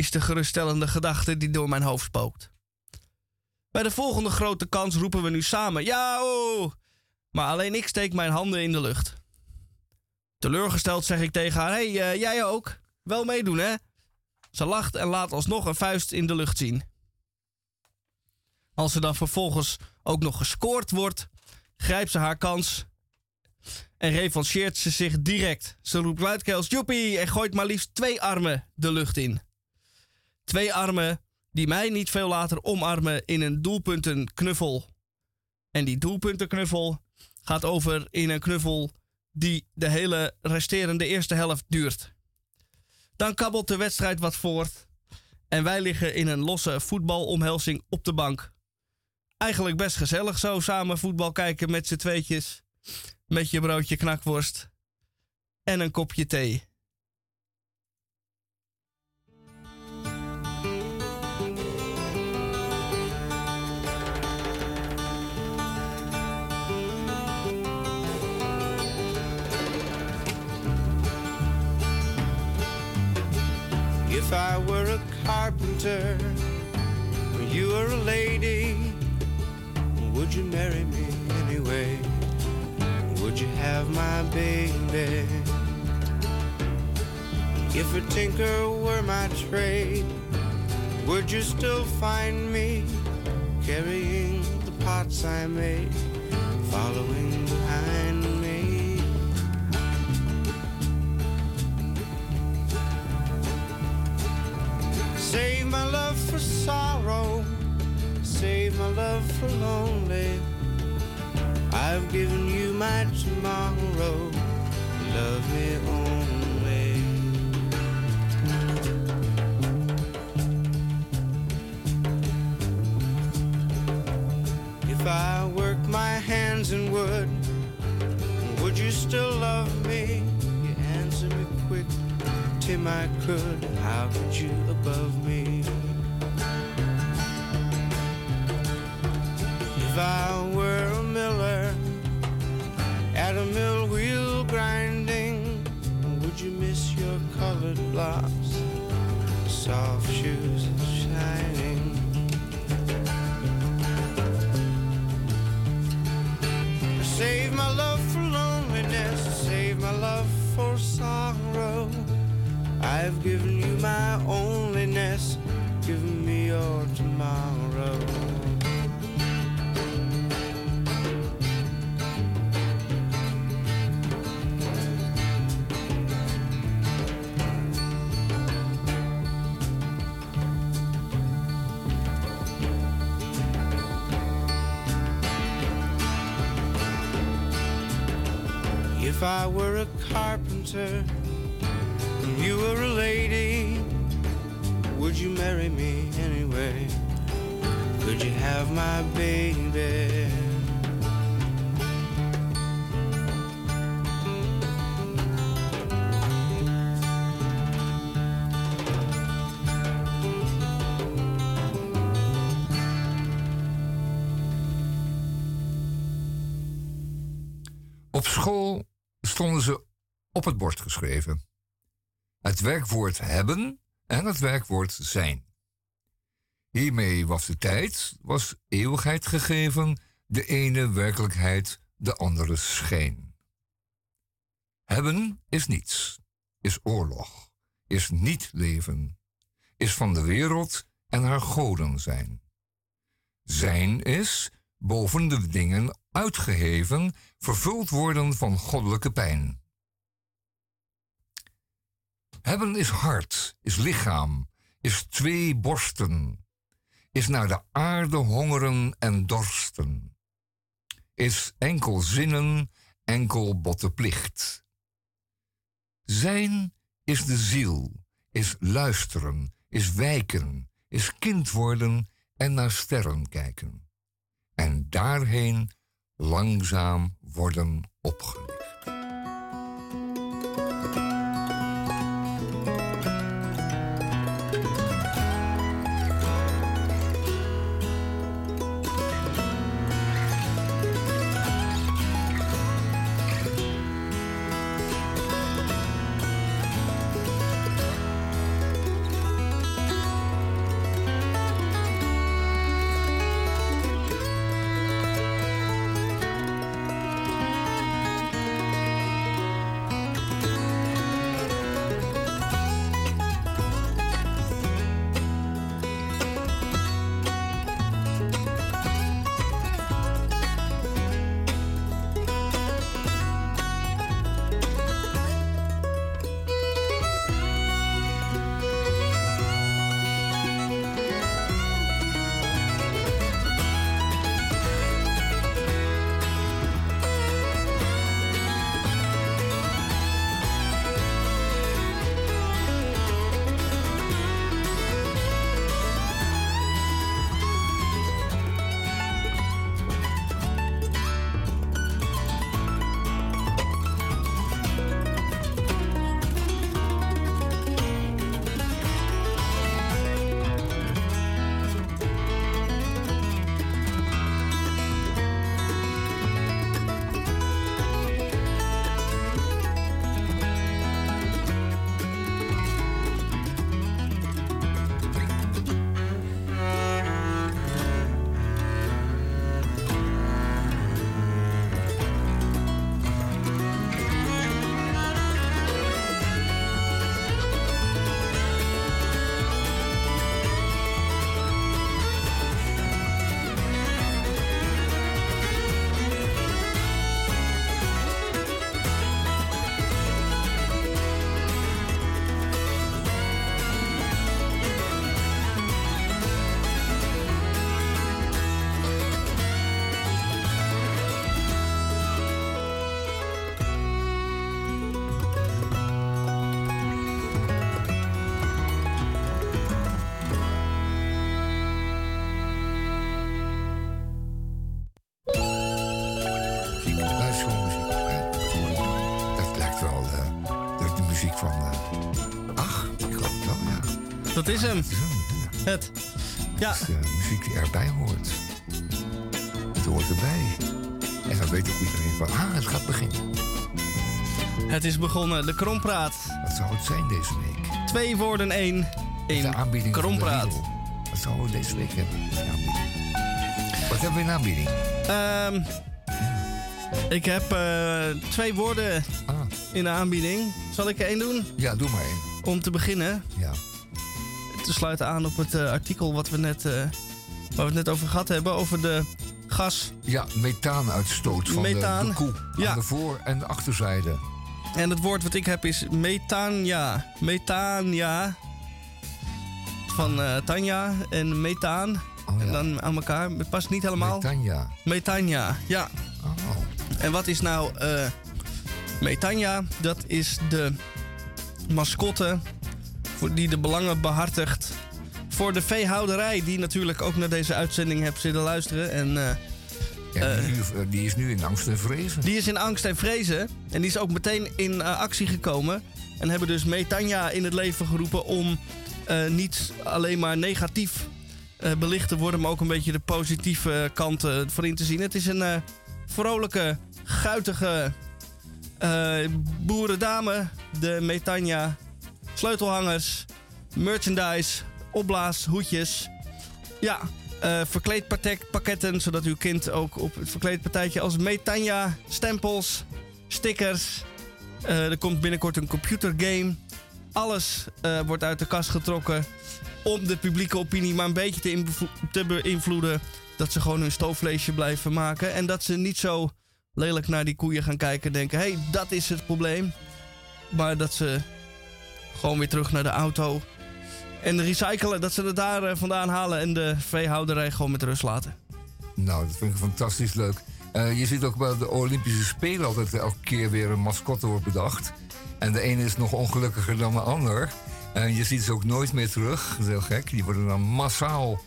is de geruststellende gedachte die door mijn hoofd spookt. Bij de volgende grote kans roepen we nu samen: Ja, oh! Maar alleen ik steek mijn handen in de lucht. Teleurgesteld zeg ik tegen haar: Hé, hey, uh, jij ook? Wel meedoen, hè? Ze lacht en laat alsnog een vuist in de lucht zien. Als er dan vervolgens ook nog gescoord wordt, grijpt ze haar kans en revancheert ze zich direct. Ze roept luidkeels joepie en gooit maar liefst twee armen de lucht in. Twee armen die mij niet veel later omarmen in een doelpuntenknuffel. En die doelpuntenknuffel gaat over in een knuffel die de hele resterende eerste helft duurt. Dan kabbelt de wedstrijd wat voort en wij liggen in een losse voetbalomhelzing op de bank. Eigenlijk best gezellig zo samen voetbal kijken met z'n tweetjes. Met je broodje knakworst en een kopje thee. If I were a carpenter, or you were a lady, would you marry me anyway? Would you have my baby? If a tinker were my trade, would you still find me carrying the pots I made, following behind save my love for lonely. I've given you my tomorrow. Love me only. If I work my hands in wood, would you still love me? You answer me quick, Tim, I could. How could you above If I were a carpenter op het bord geschreven. Het werkwoord hebben en het werkwoord zijn. Hiermee was de tijd, was eeuwigheid gegeven, de ene werkelijkheid, de andere scheen. Hebben is niets, is oorlog, is niet leven, is van de wereld en haar goden zijn. Zijn is boven de dingen uitgeheven, vervuld worden van goddelijke pijn. Hebben is hart, is lichaam, is twee borsten, is naar de aarde hongeren en dorsten, is enkel zinnen, enkel botte plicht. Zijn is de ziel, is luisteren, is wijken, is kind worden en naar sterren kijken. En daarheen langzaam worden opgelicht. Het gaat beginnen. Het is begonnen, de Krompraat. Wat zou het zijn deze week? Twee woorden, één. In de aanbieding Krompraat. Wat zouden we deze week hebben? Wat hebben we in aanbieding? Um, ik heb uh, twee woorden ah. in de aanbieding. Zal ik er één doen? Ja, doe maar één. Om te beginnen. Ja te sluiten aan op het uh, artikel wat we net, uh, waar we het net over gehad hebben. Over de gas. Ja, methaanuitstoot van Methaan. de, de koe. Ja. Aan de voor- en de achterzijde. En het woord wat ik heb is metania. Metania. Van uh, Tanja en methaan. Oh, ja. En dan aan elkaar. Het past niet helemaal. Metania. Metania, ja. Oh. En wat is nou uh, metania? Dat is de mascotte voor die de belangen behartigt. Voor de veehouderij, die natuurlijk ook naar deze uitzending hebt zitten luisteren. En, uh, ja, die, uh, die, is nu in angst en vrezen. Die is in angst en vrezen. En die is ook meteen in uh, actie gekomen. En hebben dus Metania in het leven geroepen om niet alleen maar negatief belicht te worden, maar ook een beetje de positieve kanten voor in te zien. Het is een vrolijke, guitige boerendame, de Metania sleutelhangers, merchandise, opblaashoedjes. Ja, uh, verkleedpakketten, zodat uw kind ook op het verkleedpartijtje als Metania, stempels, stickers. Uh, er komt binnenkort een computergame. alles eh, wordt uit de kast getrokken om de publieke opinie maar een beetje te, te beïnvloeden. Dat ze gewoon hun stoofvleesje blijven maken. En dat ze niet zo lelijk naar die koeien gaan kijken en denken: hé, hey, dat is het probleem. Maar dat ze gewoon weer terug naar de auto en recyclen. Dat ze het daar eh, vandaan halen en de veehouderij gewoon met rust laten. Nou, dat vind ik fantastisch leuk. Uh, je ziet ook bij de Olympische Spelen altijd elke keer weer een mascotte wordt bedacht. En de ene is nog ongelukkiger dan de ander. En je ziet ze ook nooit meer terug. Dat is heel gek. Die worden dan massaal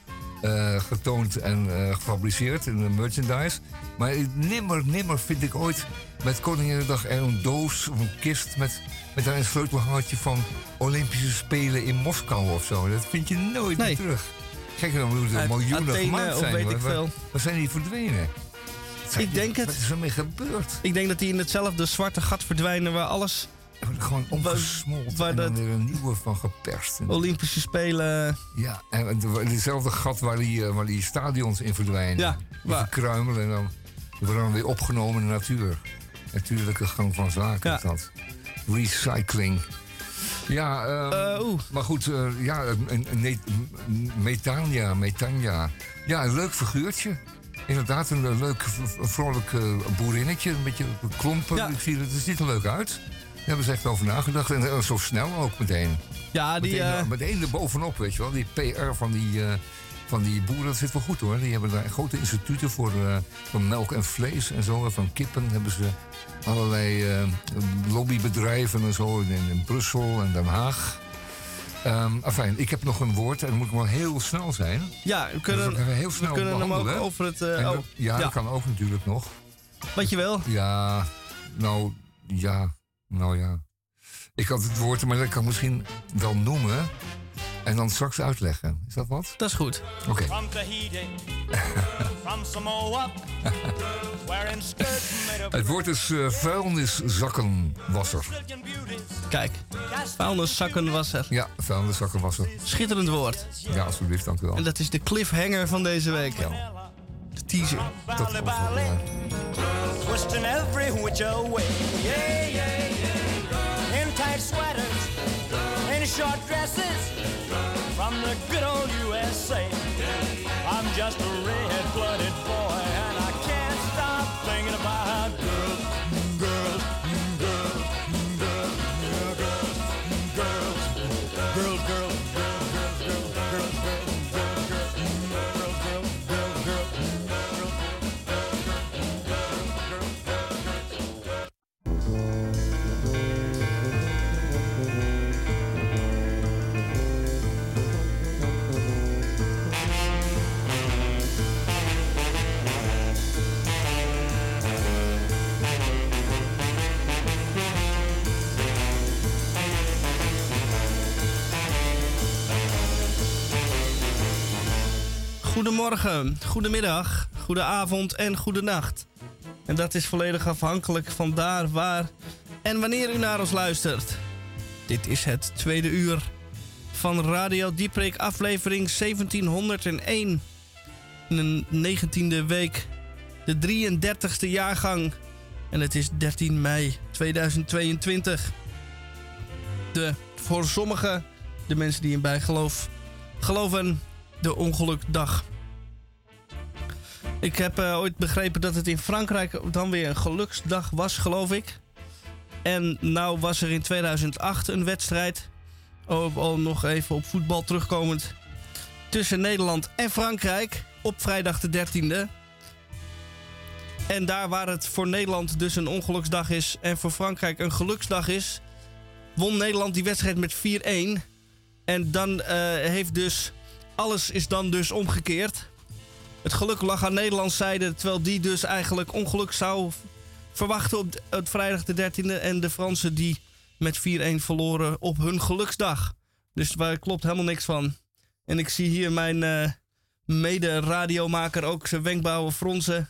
uh, getoond en uh, gefabriceerd in de merchandise. Maar nimmer, nimmer vind ik ooit met Koninginnedag er een doos of een kist met, met daar een sleutelhangertje van Olympische Spelen in Moskou of zo. Dat vind je nooit meer terug. Kijk dan hoe er miljoenen gemaakt zijn. Weet ik veel. Waar zijn die verdwenen? Ik denk het. Wat is ermee gebeurd? Ik denk dat die in hetzelfde zwarte gat verdwijnen waar alles gewoon omgesmolten waar en dan weer een nieuwe van geperst. Olympische Spelen. Ja, en hetzelfde gat waar die, eh, waar die stadions in verdwijnen. Ja, die verkruimelen en dan worden dan weer opgenomen in de natuur. Natuurlijke gang van zaken ja. is dat. Recycling. Ja, um, maar goed, uh, ja, Metania, Metania. Ja, een leuk figuurtje. Inderdaad, een leuk, vrolijk boerinnetje. Een beetje klompen. Ja. Ik zie, het ziet er leuk uit. Hebben ze echt over nagedacht. En uh, zo snel ook meteen. Ja, die... Meteen, uh... meteen er bovenop, weet je wel. Die PR van die, uh, van die boeren, dat zit wel goed hoor. Die hebben daar grote instituten voor, voor melk en vlees en zo. Van kippen hebben ze allerlei lobbybedrijven en zo in, in, Brussel en Den Haag. Um, afijn, ik heb nog een woord en dan moet ik wel heel snel zijn. Ja, we kunnen, heel snel we kunnen hem ook over het... Oh, ja, ja, dat kan ook natuurlijk nog. Wat je wel? Ja, nou, ja. Nou ja. Ik had het woord, maar dat kan misschien wel noemen. En dan straks uitleggen. Is dat wat? Dat is goed. Oké. het woord is uh, vuilniszakkenwasser. Kijk, vuilniszakkenwasser. Ja, vuilniszakkenwasser. Schitterend woord. Ja, alsjeblieft, dank u wel. En dat is de cliffhanger van deze week. Ja. Teaser. Tot ja. Twisting every which way. Yeah, yeah, yeah. In tight sweaters, in short dresses, from the good old USA. I'm just a red-blooded Goedemorgen, goedemiddag, goedenavond en goedenacht. En dat is volledig afhankelijk van daar, waar en wanneer u naar ons luistert. Dit is het tweede uur van Radio Dieprik aflevering 1701. In de 19e week, de 33e jaargang. En het is 13 mei 2022. De, voor sommigen, de mensen die in bijgeloof geloven, de ongelukdag. Ik heb uh, ooit begrepen dat het in Frankrijk dan weer een geluksdag was, geloof ik. En nou was er in 2008 een wedstrijd, oh, al nog even op voetbal terugkomend, tussen Nederland en Frankrijk op vrijdag de 13e. En daar waar het voor Nederland dus een ongeluksdag is en voor Frankrijk een geluksdag is, won Nederland die wedstrijd met 4-1. En dan uh, heeft dus alles is dan dus omgekeerd. Het geluk lag aan Nederlands zijde, terwijl die dus eigenlijk ongeluk zou verwachten op het vrijdag de 13e. En de Fransen die met 4-1 verloren op hun geluksdag. Dus daar klopt helemaal niks van. En ik zie hier mijn uh, mede-radiomaker ook zijn wenkbrauwen fronsen.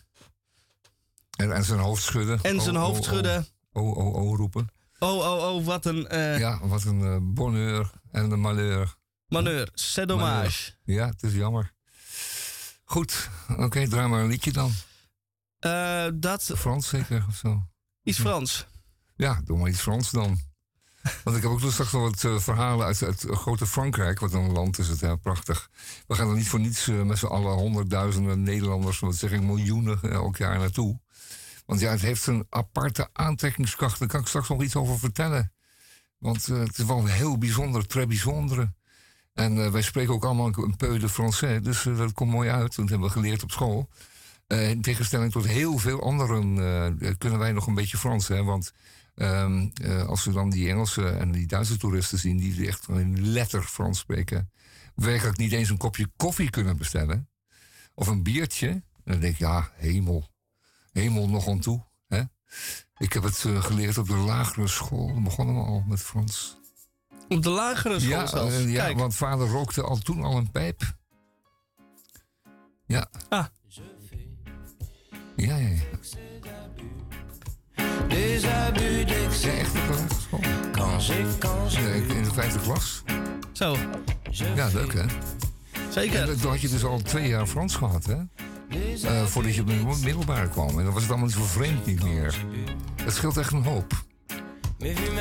En, en zijn hoofd schudden. En zijn oh, hoofd oh, schudden. Oh, oh, oh, roepen. Oh, oh, oh, wat een... Uh... Ja, wat een uh, bonheur en een malheur. Maneur, c'est dommage. Ja, het is jammer. Goed, oké, okay, draai maar een liedje dan. Uh, dat... Frans zeker of zo? Iets Frans. Ja, doe maar iets Frans dan. Want ik heb ook nog straks nog wat uh, verhalen uit het grote Frankrijk, wat een land is het, ja, prachtig. We gaan er niet voor niets uh, met z'n allen honderdduizenden Nederlanders, wat zeg ik, miljoenen elk jaar naartoe. Want ja, het heeft een aparte aantrekkingskracht. Daar kan ik straks nog iets over vertellen. Want het is wel heel bijzonder, très bijzondere. En wij spreken ook allemaal een peu de français, dus dat komt mooi uit. Dat hebben we geleerd op school. in tegenstelling tot heel veel anderen kunnen wij nog een beetje Frans, hè, want uh, als we dan die Engelse en die Duitse toeristen zien, die echt in letter Frans spreken, werkelijk niet eens een kopje koffie kunnen bestellen, of een biertje, dan denk ik, ja, hemel, hemel nog aan toe. Hè? Ik heb het geleerd op de lagere school, dan begonnen we al met Frans. Op de lagere school ja, zelfs? Uh, ja, want vader rookte al toen al een pijp. Ja. Ah. Ja, ja, ja. Des abus d'excès. Ja, echt op de school. J'ai. In de vijfde klas. Zo. Ja, leuk hè? Zeker. En toen had je dus al twee jaar Frans gehad hè? Uh, voordat je op de middelbare kwam. En dan was het allemaal niet zo vreemd niet meer. Het scheelt echt een hoop.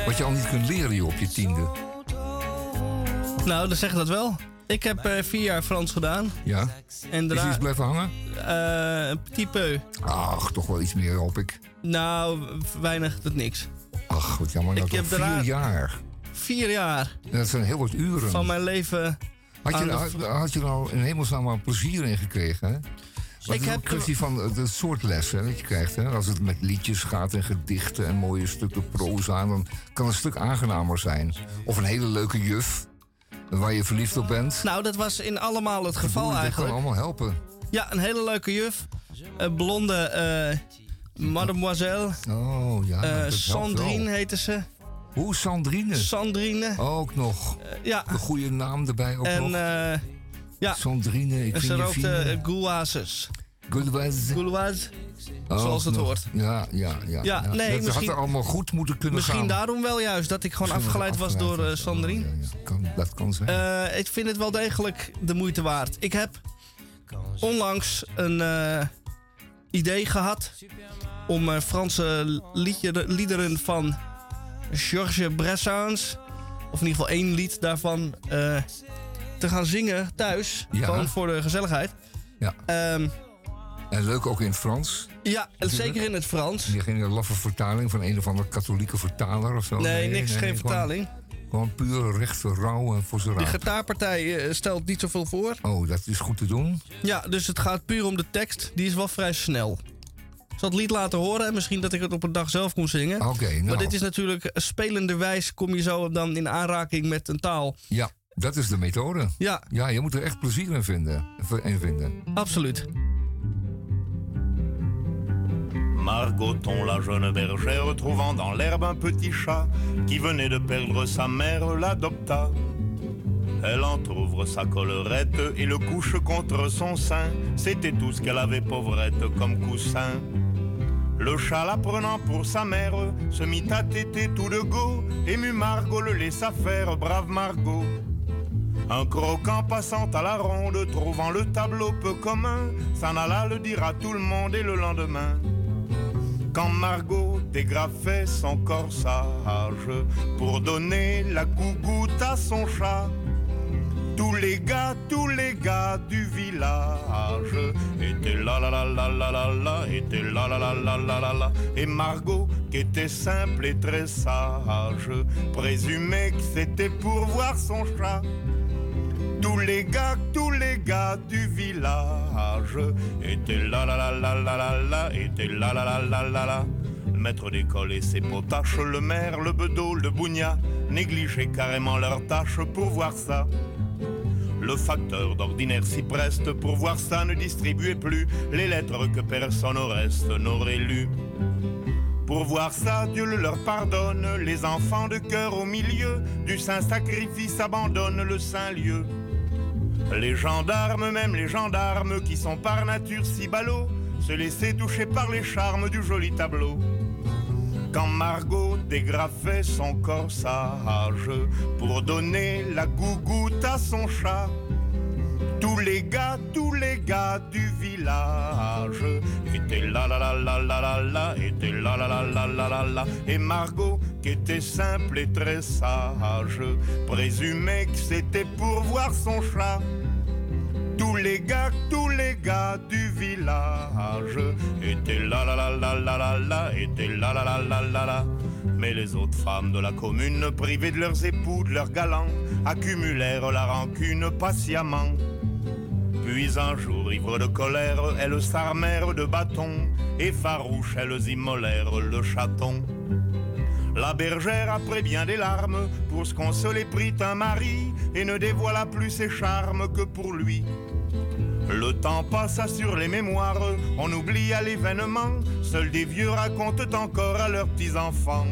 Wat je al niet kunt leren joh, op je tiende. Nou, dan zeg dat wel. Ik heb uh, vier jaar Frans gedaan. Ja. En daarna, Is iets blijven hangen? Uh, een petit peu. Ach, toch wel iets meer hoop ik. Nou, weinig tot niks. Ach, wat jammer. Nou, ik heb vier jaar. Vier jaar. Ja, dat zijn heel wat uren. Van mijn leven. Had je, had, had je al in hemelsnaam al plezier in gekregen, hè? Maar ik heb een kwestie van de soort lessen dat je krijgt. Hè? Als het met liedjes gaat en gedichten en mooie stukken proza, dan kan het een stuk aangenamer zijn. Of een hele leuke juf waar je verliefd op bent. Nou, dat was in allemaal het geval eigenlijk. Dat kan allemaal helpen. Ja, een hele leuke juf. Een blonde uh, mademoiselle. Oh ja. Uh, Sandrine heette ze. Hoe, Sandrine? Sandrine. Ook nog. Uh, ja. De goede naam erbij ook en, nog. ja. Sandrine, ik en vind ze je rookte gouazes. Gouloise. Gouloise. Zoals het nog. hoort. Ja, ja, ja. ja, nee, dat misschien, had er allemaal goed moeten kunnen misschien gaan. daarom wel juist, dat ik gewoon Misschien afgeleid was door uh, Sandrine. Oh, ja. Kan, dat kan zijn. Uh, ik vind het wel degelijk de moeite waard. Ik heb onlangs een uh, idee gehad om Franse liedje, liederen van Georges Brassens, of in ieder geval één lied daarvan, te gaan zingen thuis. Gewoon voor de gezelligheid. Ja. Um, en leuk ook in het Frans. Ja, zeker in het Frans. Die geen laffe vertaling van een of andere katholieke vertaler of zo. Nee, niks, nee, geen nee, vertaling. Gewoon, gewoon puur rechte rouw en voor zijn De gitaarpartij uh, stelt niet zoveel voor. Oh, dat is goed te doen. Ja, dus het gaat puur om de tekst. Die is wel vrij snel. Ik zal het lied laten horen en misschien dat ik het op een dag zelf kon zingen. Oké, okay, nou. Maar dit is natuurlijk spelenderwijs kom je zo dan in aanraking met een taal. Ja, dat is de methode. Ja. Ja, je moet er echt plezier in vinden. In vinden. Absoluut. Margoton, la jeune bergère, trouvant dans l'herbe un petit chat qui venait de perdre sa mère, l'adopta. Elle entr'ouvre sa collerette et le couche contre son sein. C'était tout ce qu'elle avait pauvrette comme coussin. Le chat la prenant pour sa mère se mit à téter tout de go. Ému Margot le laissa faire, brave Margot. Un croquant passant à la ronde, trouvant le tableau peu commun, s'en alla le dire à tout le monde et le lendemain. Quand Margot dégrafait son corsage pour donner la gougoute à son chat, tous les gars, tous les gars du village étaient là là là là là là là, étaient là là là là là là là. Et Margot, qui était simple et très sage, présumait que c'était pour voir son chat. Tous les gars, tous les gars du village étaient là là là là là là là, étaient là là là là là là. Le maître d'école et ses potaches, le maire, le bedeau, le bougna, négligeaient carrément leurs tâches pour voir ça. Le facteur d'ordinaire s'y preste pour voir ça ne distribuait plus les lettres que personne au reste n'aurait lues. Pour voir ça, Dieu le leur pardonne, les enfants de cœur au milieu du saint sacrifice abandonnent le saint lieu. Les gendarmes, même les gendarmes qui sont par nature si ballots, se laissaient toucher par les charmes du joli tableau. Quand Margot dégrafait son corsage pour donner la gougoute à son chat, les gars, tous les gars du village étaient là là là là là là là, étaient là là là là là là là. Et Margot, qui était simple et très sage, présumait que c'était pour voir son chat. Tous les gars, tous les gars du village étaient là là là là là là là, étaient là là là là là là. Mais les autres femmes de la commune, privées de leurs époux, de leurs galants, accumulèrent la rancune patiemment. Puis un jour, ivre de colère, elles s'armèrent de bâtons, et farouches, elles immolèrent le chaton. La bergère, après bien des larmes, pour se consoler, prit un mari, et ne dévoila plus ses charmes que pour lui. Le temps passa sur les mémoires, on oublia l'événement, seuls des vieux racontent encore à leurs petits-enfants.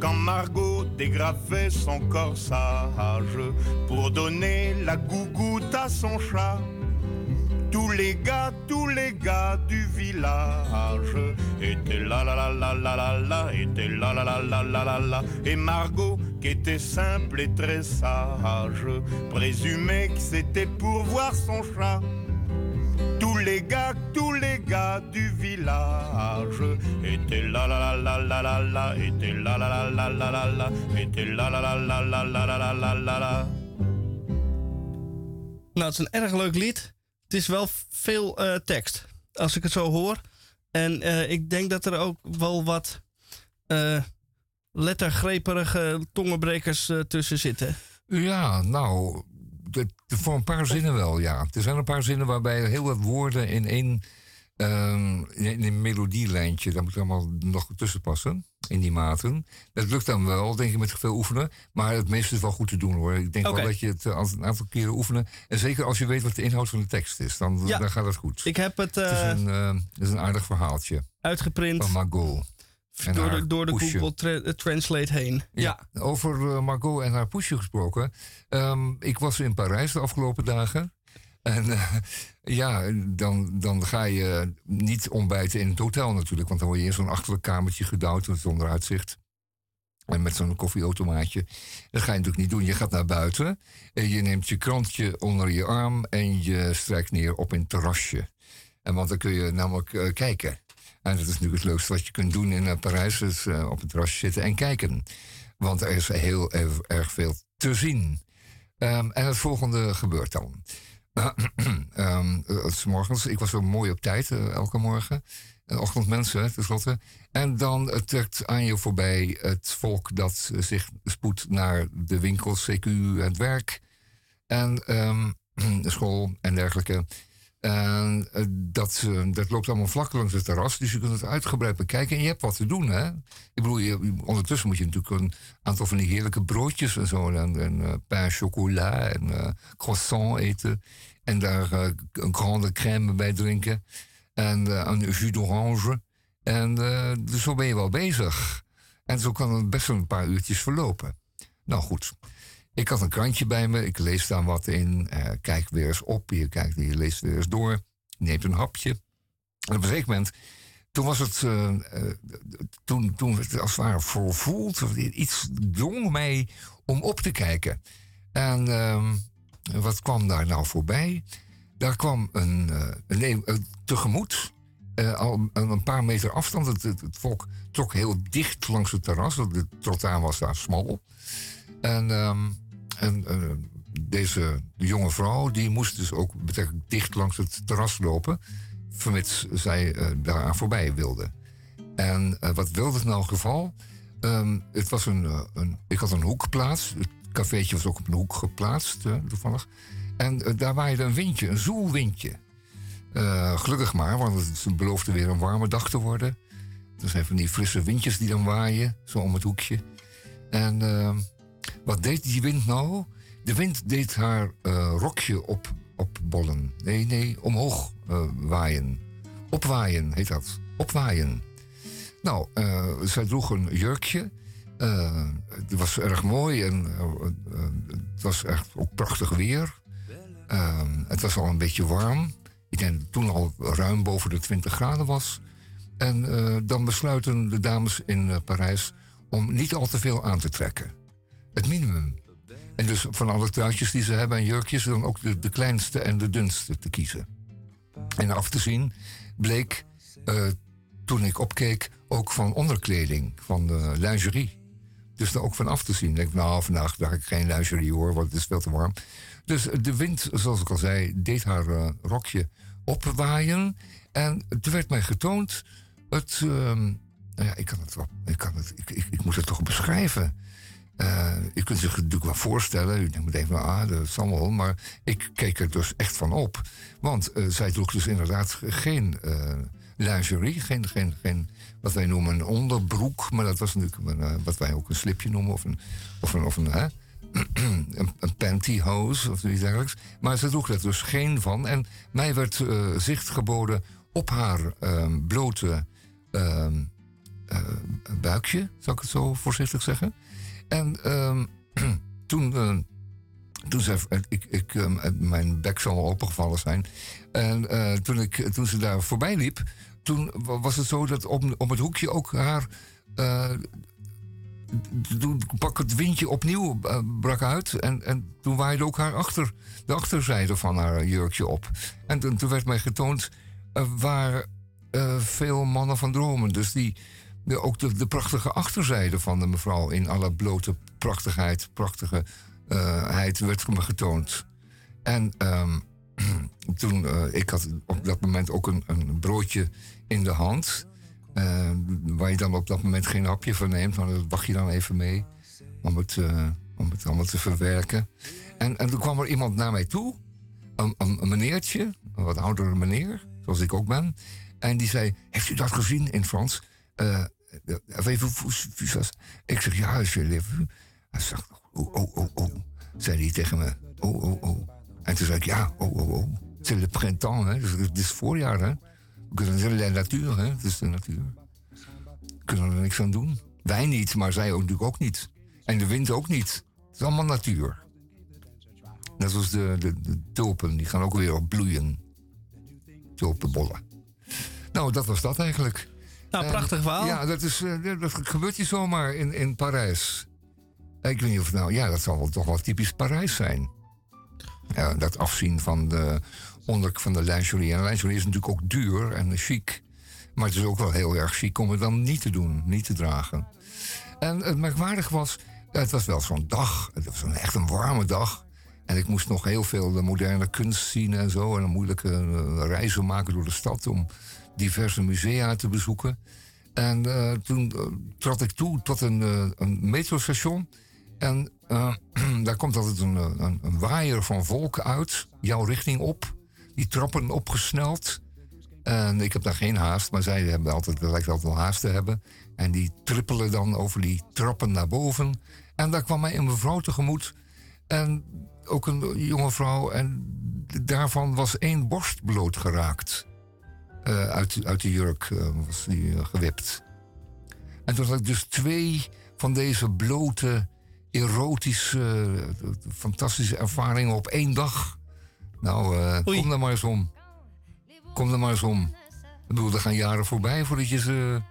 Quand Margot dégrafait son corsage pour donner la gougoute à son chat, tous les gars, tous les gars du village étaient là la la la la la la, étaient là la la la la la la. Et Margot, qui était simple et très sage, présumait que c'était pour voir son chat. Tous les gars, tous les gars du village étaient là la la la la la la, étaient là la la la la la la, étaient là la la la la la la la la la la. Nou, het is een erg leuk lied. Het is wel veel uh, tekst, als ik het zo hoor. En uh, ik denk dat er ook wel wat uh, lettergreperige tongenbrekers tussen zitten. Ja, nou, de, de, voor een paar zinnen wel, ja. Er zijn een paar zinnen waarbij heel wat woorden in één um, in een melodielijntje, daar moet allemaal nog tussen passen, in die maten. Dat lukt dan wel, denk ik, met veel oefenen. Maar het meeste is wel goed te doen hoor. Ik denk wel dat je het een aantal keren oefenen. En zeker als je weet wat de inhoud van de tekst is, dan, dan gaat het goed. Ik heb het. Uh, het, is een, uh, het is een aardig verhaaltje. Uitgeprint. Van Margot. Door de, door de Google tra Translate heen. Ja. ja. Over uh, Margot en haar poesje gesproken. Um, ik was in Parijs de afgelopen dagen. En uh, ja, dan, dan ga je niet ontbijten in het hotel natuurlijk. Want dan word je in zo'n achterlijk kamertje gedouwd zonder uitzicht. En met zo'n koffieautomaatje. Dat ga je natuurlijk niet doen. Je gaat naar buiten. En je neemt je krantje onder je arm. En je strijkt neer op een terrasje. En want dan kun je namelijk uh, kijken. En dat is natuurlijk het leukste wat je kunt doen in Parijs. Dus op het terrasje zitten en kijken. Want er is heel erg, veel te zien. Um, en het volgende gebeurt dan. Um, het morgens, ik was zo mooi op tijd uh, elke morgen. Uh, ochtendmensen, tenslotte. En dan uh, trekt aan je voorbij het volk dat zich spoedt naar de winkels, CQ, het werk en de school en dergelijke. En dat, dat loopt allemaal vlak langs het terras, dus je kunt het uitgebreid bekijken. En je hebt wat te doen, hè? Ik bedoel, je, ondertussen moet je natuurlijk een aantal van die heerlijke broodjes en zo. En, en uh, pain chocolat en uh, croissant eten. En daar een grande crème bij drinken. En een jus d'orange. En dus zo ben je wel bezig. En zo kan het best een paar uurtjes verlopen. Nou goed. Ik had een krantje bij me, ik lees daar wat in, uh, kijk weer eens op, je, kijkt, je leest weer eens door, neemt een hapje. En op een gegeven moment, toen was het, uh, toen, toen het als het ware vervoeld, iets dwong mij om op te kijken. En ehm, wat kwam daar nou voorbij? Daar kwam een, een tegemoet, al een paar meter afstand. Het, het, volk trok heel dicht langs het terras, de trottoir was daar smal. En... Um, en uh, deze jonge vrouw die moest dus ook betrekkelijk dicht langs het terras lopen, vermits zij uh, daaraan voorbij wilde. En uh, wat wilde het nou het geval? Um, het was een, een, ik had een hoek geplaatst. Het cafeetje was ook op een hoek geplaatst, toevallig. En daar waaide een windje, een zoelwindje. gelukkig maar, want het beloofde weer een warme dag te worden. Er zijn van die frisse windjes die dan waaien, zo om het hoekje. En ehm, wat deed die wind nou? De wind deed haar uh, rokje op, opbollen. Nee, nee, omhoog uh, waaien. Opwaaien heet dat. Opwaaien. Nou, uh, zij droeg een jurkje. het was erg mooi en het was echt ook prachtig weer. het was al een beetje warm. Ik denk dat toen al ruim boven de 20 graden was. En dan besluiten de dames in Parijs om niet al te veel aan te trekken het minimum. En dus van alle truitjes die ze hebben en jurkjes, dan ook de, kleinste en de dunste te kiezen. En af te zien bleek, uh, toen ik opkeek, ook van onderkleding, van lingerie. Dus daar ook van af te zien. Ik denk, nou, vandaag dacht ik geen lingerie hoor, want het is veel te warm. Dus de wind, zoals ik al zei, deed haar uh, rokje opwaaien. En toen werd mij getoond het. Uh, nou ja, ik kan het. Ik, kan het, ik, ik, ik moet het toch beschrijven. Je kunt zich natuurlijk wel voorstellen. U denkt meteen van, ah, dat is allemaal. Maar ik keek er dus echt van op. Want uh, zij droeg dus inderdaad geen uh, lingerie. Geen, geen, geen, wat wij noemen een onderbroek. Maar dat was natuurlijk wat wij ook een slipje noemen. Of een, of een, of een, een, een pantyhose of iets dergelijks. Maar ze droeg er dus geen van. En mij werd zicht geboden op haar ehm, blote ehm, buikje. Zal ik het zo voorzichtig zeggen? En um, toen, uh, toen zei ik, ik uh, mijn bek zal opengevallen zijn. En uh, toen, ik, toen ze daar voorbij liep, toen was het zo dat op, op het hoekje ook haar. toen pak het windje opnieuw brak uit. En, en toen waaide ook haar achter, de achterzijde van haar jurkje op. En toen, toen werd mij getoond waar veel mannen van dromen. Dus die de, ook de, prachtige achterzijde van de mevrouw in alle blote prachtigheid, prachtigheid uh, werd me getoond. En um, toen, uh, ik had op dat moment ook een, een broodje in de hand. Uh, waar je dan op dat moment geen hapje van neemt, maar dat wacht je dan even mee om het, om het allemaal te verwerken. En, en toen kwam er iemand naar mij toe, een, een, een meneertje, een wat oudere meneer, zoals ik ook ben. En die zei: Heeft u dat gezien in Frans? Uh, Avez-vous Ik zeg, ja, je l'ai Hij zegt, oh, oh, oh, oh. Zei hij tegen me, oh, oh, oh. En toen zei ik, ja, oh, oh, oh. C'est le printemps, hè. Dus het is voorjaar, hè. We kunnen la natuur, hè. Het is de natuur. We kunnen er niks aan doen. Wij niet, maar zij ook, natuurlijk ook niet. En de wind ook niet. Het is allemaal natuur. Net zoals de, de, de tulpen, die gaan ook weer op bloeien. Tulpenbollen. Nou, dat was dat eigenlijk. Nou, prachtig verhaal. Ja, dat, is, uh, dat gebeurt hier zomaar in, in Parijs. Ik weet niet of nou, ja, dat zal wel toch wel typisch Parijs zijn. Ja, dat afzien van de onder van de lingerie. En de lingerie is natuurlijk ook duur en chic. Maar het is ook wel heel erg chic om het dan niet te doen, niet te dragen. En het merkwaardig was, het was wel zo'n dag. Het was een, echt een warme dag. En ik moest nog heel veel de moderne kunst zien en zo. En een moeilijke uh, reizen maken door de stad om diverse musea te bezoeken. En uh, toen uh, trad ik toe tot een, uh, een metrostation. En daar komt altijd een, een, waaier van volk uit, jouw richting op. Die trappen opgesneld. En ik heb daar geen haast, maar zij hebben altijd, lijkt altijd wel haast te hebben. En die trippelen dan over die trappen naar boven. En daar kwam mij een mevrouw tegemoet. En ook een jonge vrouw. En daarvan was één borst bloot geraakt. Uh, uit, uit de jurk uh, was die uh, gewipt. En toen had ik dus twee van deze blote, erotische, fantastische ervaringen op één dag. Nou, kom er maar eens om. Kom er maar eens om. Ik bedoel, er gaan jaren voorbij voordat je ze...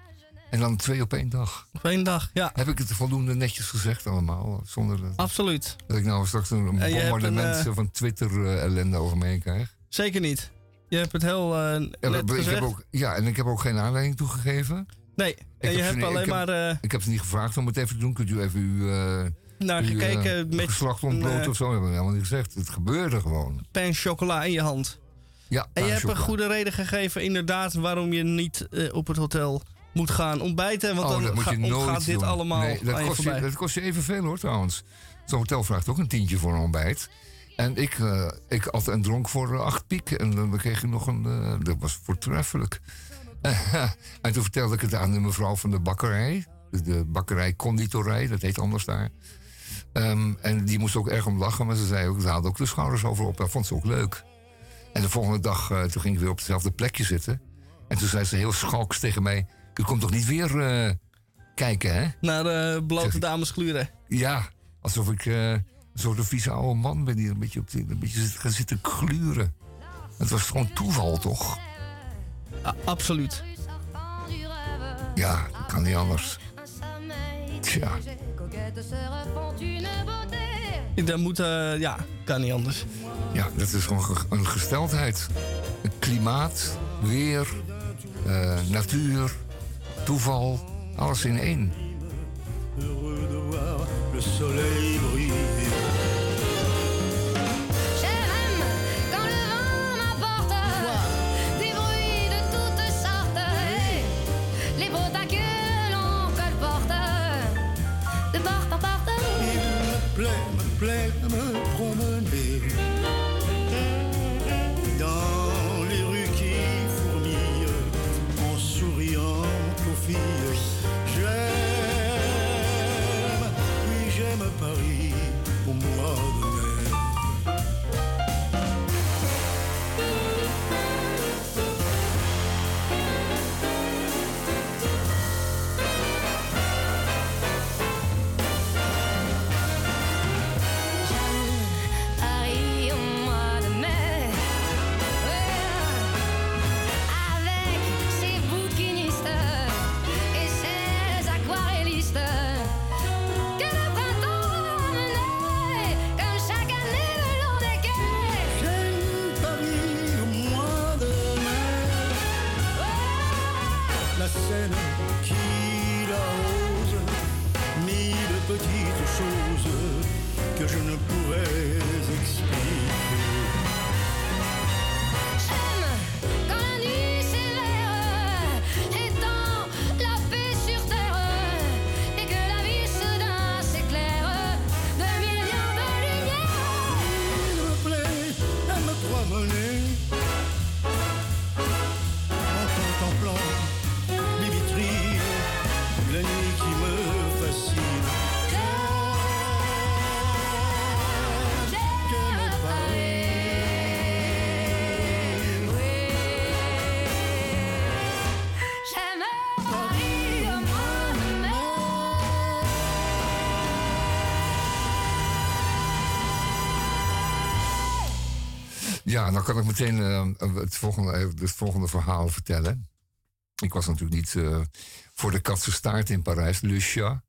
En dan twee op één dag. Op één dag, ja. Heb ik het voldoende netjes gezegd allemaal? Zonder dat, Absoluut. Dat ik nou straks een bombardement van Twitter-ellende over me heen krijg. Zeker niet. Je hebt het heel uh, net ik. Heb ook, ja, en ik heb ook geen aanleiding toegegeven. Nee, en je hebt alleen ik maar... Heb, uh, ik heb ze niet gevraagd om het even te doen. Kunt u even uw, uh, naar gekeken met geslacht ontbloot of zo? Hebben we helemaal niet gezegd. Het gebeurde gewoon. Pen chocola in je hand. Ja, En je hebt een goede reden gegeven inderdaad waarom je niet op het hotel moet gaan ontbijten. Want oh, dan je ga, gaat dit doen. allemaal nee, dat, kost je je, dat kost je evenveel hoor trouwens. Zo'n hotel vraagt ook een tientje voor een ontbijt. En ik, uh, ik at en dronk voor acht piek. En dan kreeg ik nog een. Uh, dat was voortreffelijk. en toen vertelde ik het aan de mevrouw van de bakkerij. De bakkerij conditorij, dat heet anders daar. Um, en die moest ook erg om lachen, maar ze zei ook, ze haalde ook de schouders over op. Dat vond ze ook leuk. En de volgende dag, uh, toen ging ik weer op hetzelfde plekje zitten. En toen zei ze heel schalks tegen mij: U komt toch niet weer kijken, hè? Naar de blote dames gluren. Ja, alsof ik zo'n vieze oude man ben die een beetje, op die, een beetje gaan zitten gluren. Het was gewoon toeval, toch? A absoluut. Ja, dat kan niet anders. Tja. Dat moet, uh, ja, kan niet anders. Ja, dat is gewoon een gesteldheid. Klimaat, weer, uh, natuur, toeval, alles in één. plaît, me plaît me promener dans les rues qui fourmillent en souriant aux filles. J'aime, oui j'aime Paris au mois de Ja, dan kan ik meteen uh, het, volgende, eh, het volgende verhaal vertellen. Ik was natuurlijk niet uh, voor de katse staart in Parijs, Lucia.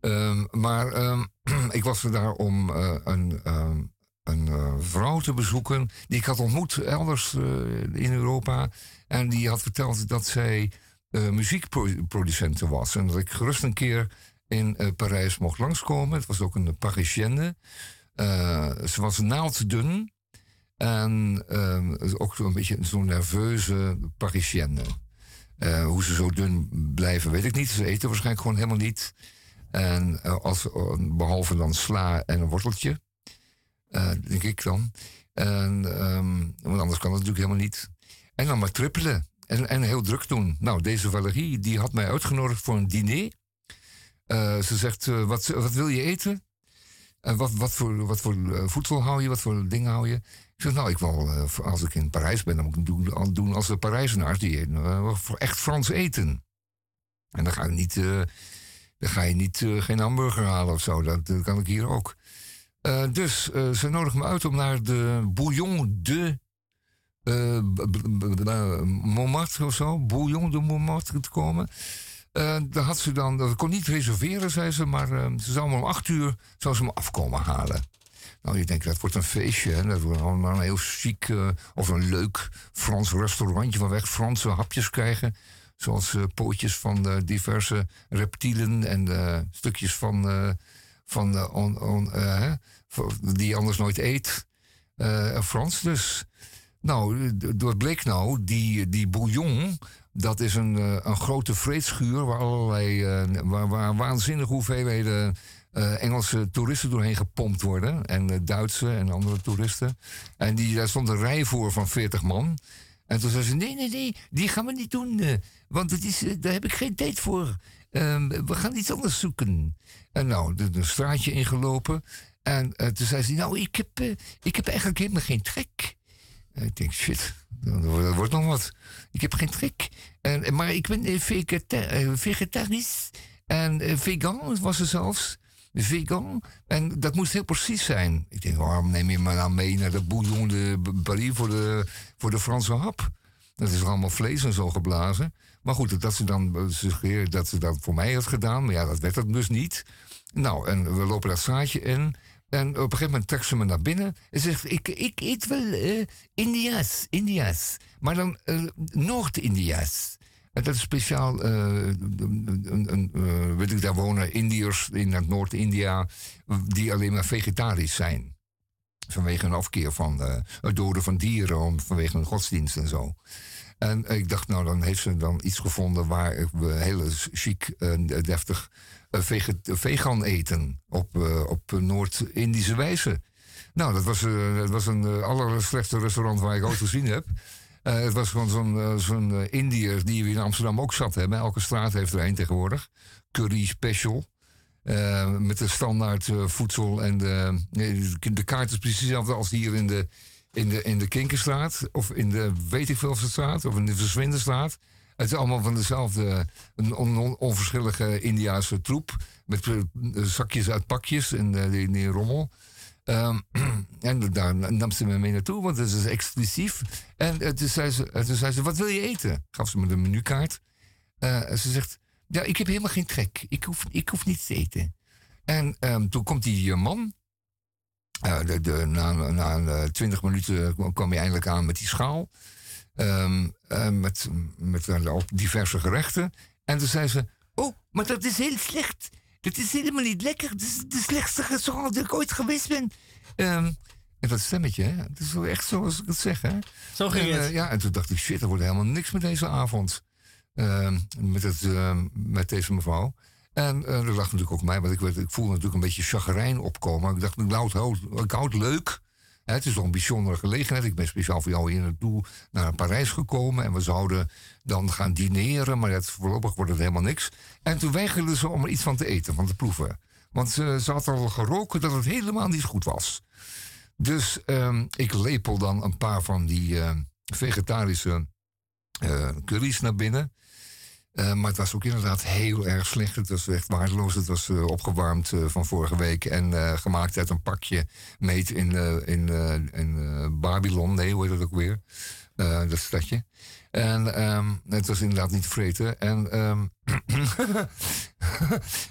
Um, maar um, ik was er daar om een, um, een vrouw te bezoeken die ik had ontmoet elders in Europa. En die had verteld dat zij muziekproducente was. En dat ik gerust een keer in Parijs mocht langskomen. Het was ook een Parisienne. ze was naalddun. En uh, ook een beetje zo'n nerveuze Parisienne. Uh, hoe ze zo dun blijven, weet ik niet. Ze eten waarschijnlijk gewoon helemaal niet. En uh, als, behalve dan sla en een worteltje. Uh, denk ik dan. En, um, want anders kan het natuurlijk helemaal niet. En dan maar trippelen. En, en heel druk doen. Nou, deze Valerie, die had mij uitgenodigd voor een diner. ze zegt, wat, wat wil je eten? En wat, wat voor, wat voor voedsel hou je? Wat voor dingen hou je? Ik zeg, nou, ik wil, eh, als ik in Parijs ben, dan moet ik doen, doen als de Parijzenaars. Die uh, echt Frans eten. En dan ga je niet, dan ga je niet geen hamburger halen of zo. Dat, kan ik hier ook. dus ze nodigen me uit om naar de Bouillon de Montmartre of zo. Bouillon de Montmartre te komen. daar had ze dan, dat kon niet reserveren, zei ze, maar ze zou me om acht uur zou ze me afkomen halen. Nou, je denkt, dat wordt een feestje. Dat wordt allemaal een heel chic uh, of een leuk Frans restaurantje van weg Franse hapjes krijgen. Zoals uh, pootjes van uh, diverse reptielen en stukjes van, van die je anders nooit eet. Frans dus. Nou, door bleek nou, die, die bouillon, dat is een, een grote vreedschuur waar allerlei waar, waar waanzinnige hoeveelheden uh, Engelse toeristen doorheen gepompt worden. En uh, Duitse en andere toeristen. En die, daar stond een rij voor van 40 man. En toen zei ze: Nee, nee, nee, die gaan we niet doen. Uh, want het is, daar heb ik geen tijd voor. Ehm, we gaan iets anders zoeken. En nou, een straatje ingelopen. En toen zei ze: Nou, ik heb, ik heb eigenlijk helemaal geen trek. Ik denk: Shit, dat wordt nog wat. Ik heb geen trek. En, maar ik ben vegetarisch. En vegan was ze zelfs vegan. En dat moest heel precies zijn. Ik denk, waarom neem je me dan mee naar de bouillon de Paris voor de, voor de Franse hap? Dat is allemaal vlees en zo geblazen. Maar goed, dat ze dan suggereert dat ze dat voor mij had gedaan. Maar ja, dat werd het dus niet. Nou, en we lopen dat straatje in. En op een gegeven moment trekt ze me naar binnen. En zegt, ik, ik eet wel uh, India's, India's. Maar dan uh, Noord-India's. En dat is speciaal, uh, weet ik, daar wonen Indiërs in Noord-India... die alleen maar vegetarisch zijn. Vanwege een afkeer van het doden van dieren, vanwege een godsdienst en zo. En ik dacht, nou, dan heeft ze dan iets gevonden waar we hele chic en deftig vegan eten op, op Noord-Indische wijze. Nou, dat was, dat was een uh, allerslechtste restaurant waar ik ooit gezien heb. Uh, het was gewoon zo'n zo'n Indiër die we in Amsterdam ook zat hebben. Elke straat heeft er een tegenwoordig. Curry Special. met de standaard voedsel en de, de kaart is precies hetzelfde als hier in de, in de, in de Kinkerstraat. Of in de weet ik veel straat. Of in de Verswinderstraat. Het is allemaal van dezelfde een on, onverschillige Indiaanse troep. Met zakjes uit pakjes en die, die, rommel. Um, en daar nam ze me mee naartoe, want het is exclusief. En uh, toen, zei ze, uh, toen zei ze, wat wil je eten? Gaf ze me de menukaart. en ze zegt, ja, ik heb helemaal geen trek. Ik hoef, ik hoef niets te eten. En um, toen komt die man. De, de, na na twintig minuten kwam hij eindelijk aan met die schaal. Uh, met, met diverse gerechten. En toen zei ze: Oh, maar dat is heel slecht. Dat is helemaal niet lekker. Dat is de slechtste restaurant dat ik ooit geweest ben. Um, en dat stemmetje, hè? Het is wel echt zoals ik het zeg, hè? Zo ging en, het. Uh, ja, en toen dacht ik: Shit, er wordt helemaal niks met deze avond. Ehm, met, het, met deze mevrouw. En dat lag natuurlijk ook mij, want ik, werd, ik voelde natuurlijk een beetje chagrijn opkomen. Ik dacht, nou, ik houd het leuk. Het is toch een bijzondere gelegenheid. Ik ben speciaal voor jou hier naartoe naar Parijs gekomen. En we zouden dan gaan dineren. Maar het, voorlopig wordt het helemaal niks. En toen weigerden ze om er iets van te eten, van te proeven. Want ze, ze had al geroken dat het helemaal niet goed was. Dus um, ik lepel dan een paar van die uh, vegetarische uh, curry's naar binnen. Uh, maar het was ook inderdaad heel erg slecht. Het was echt waardeloos. Het was uh, opgewarmd uh, van vorige week en gemaakt uit een pakje meet in, in, in Babylon. Nee, hoe heet dat ook weer? dat stadje. En um, het was inderdaad niet te vreten. En, um,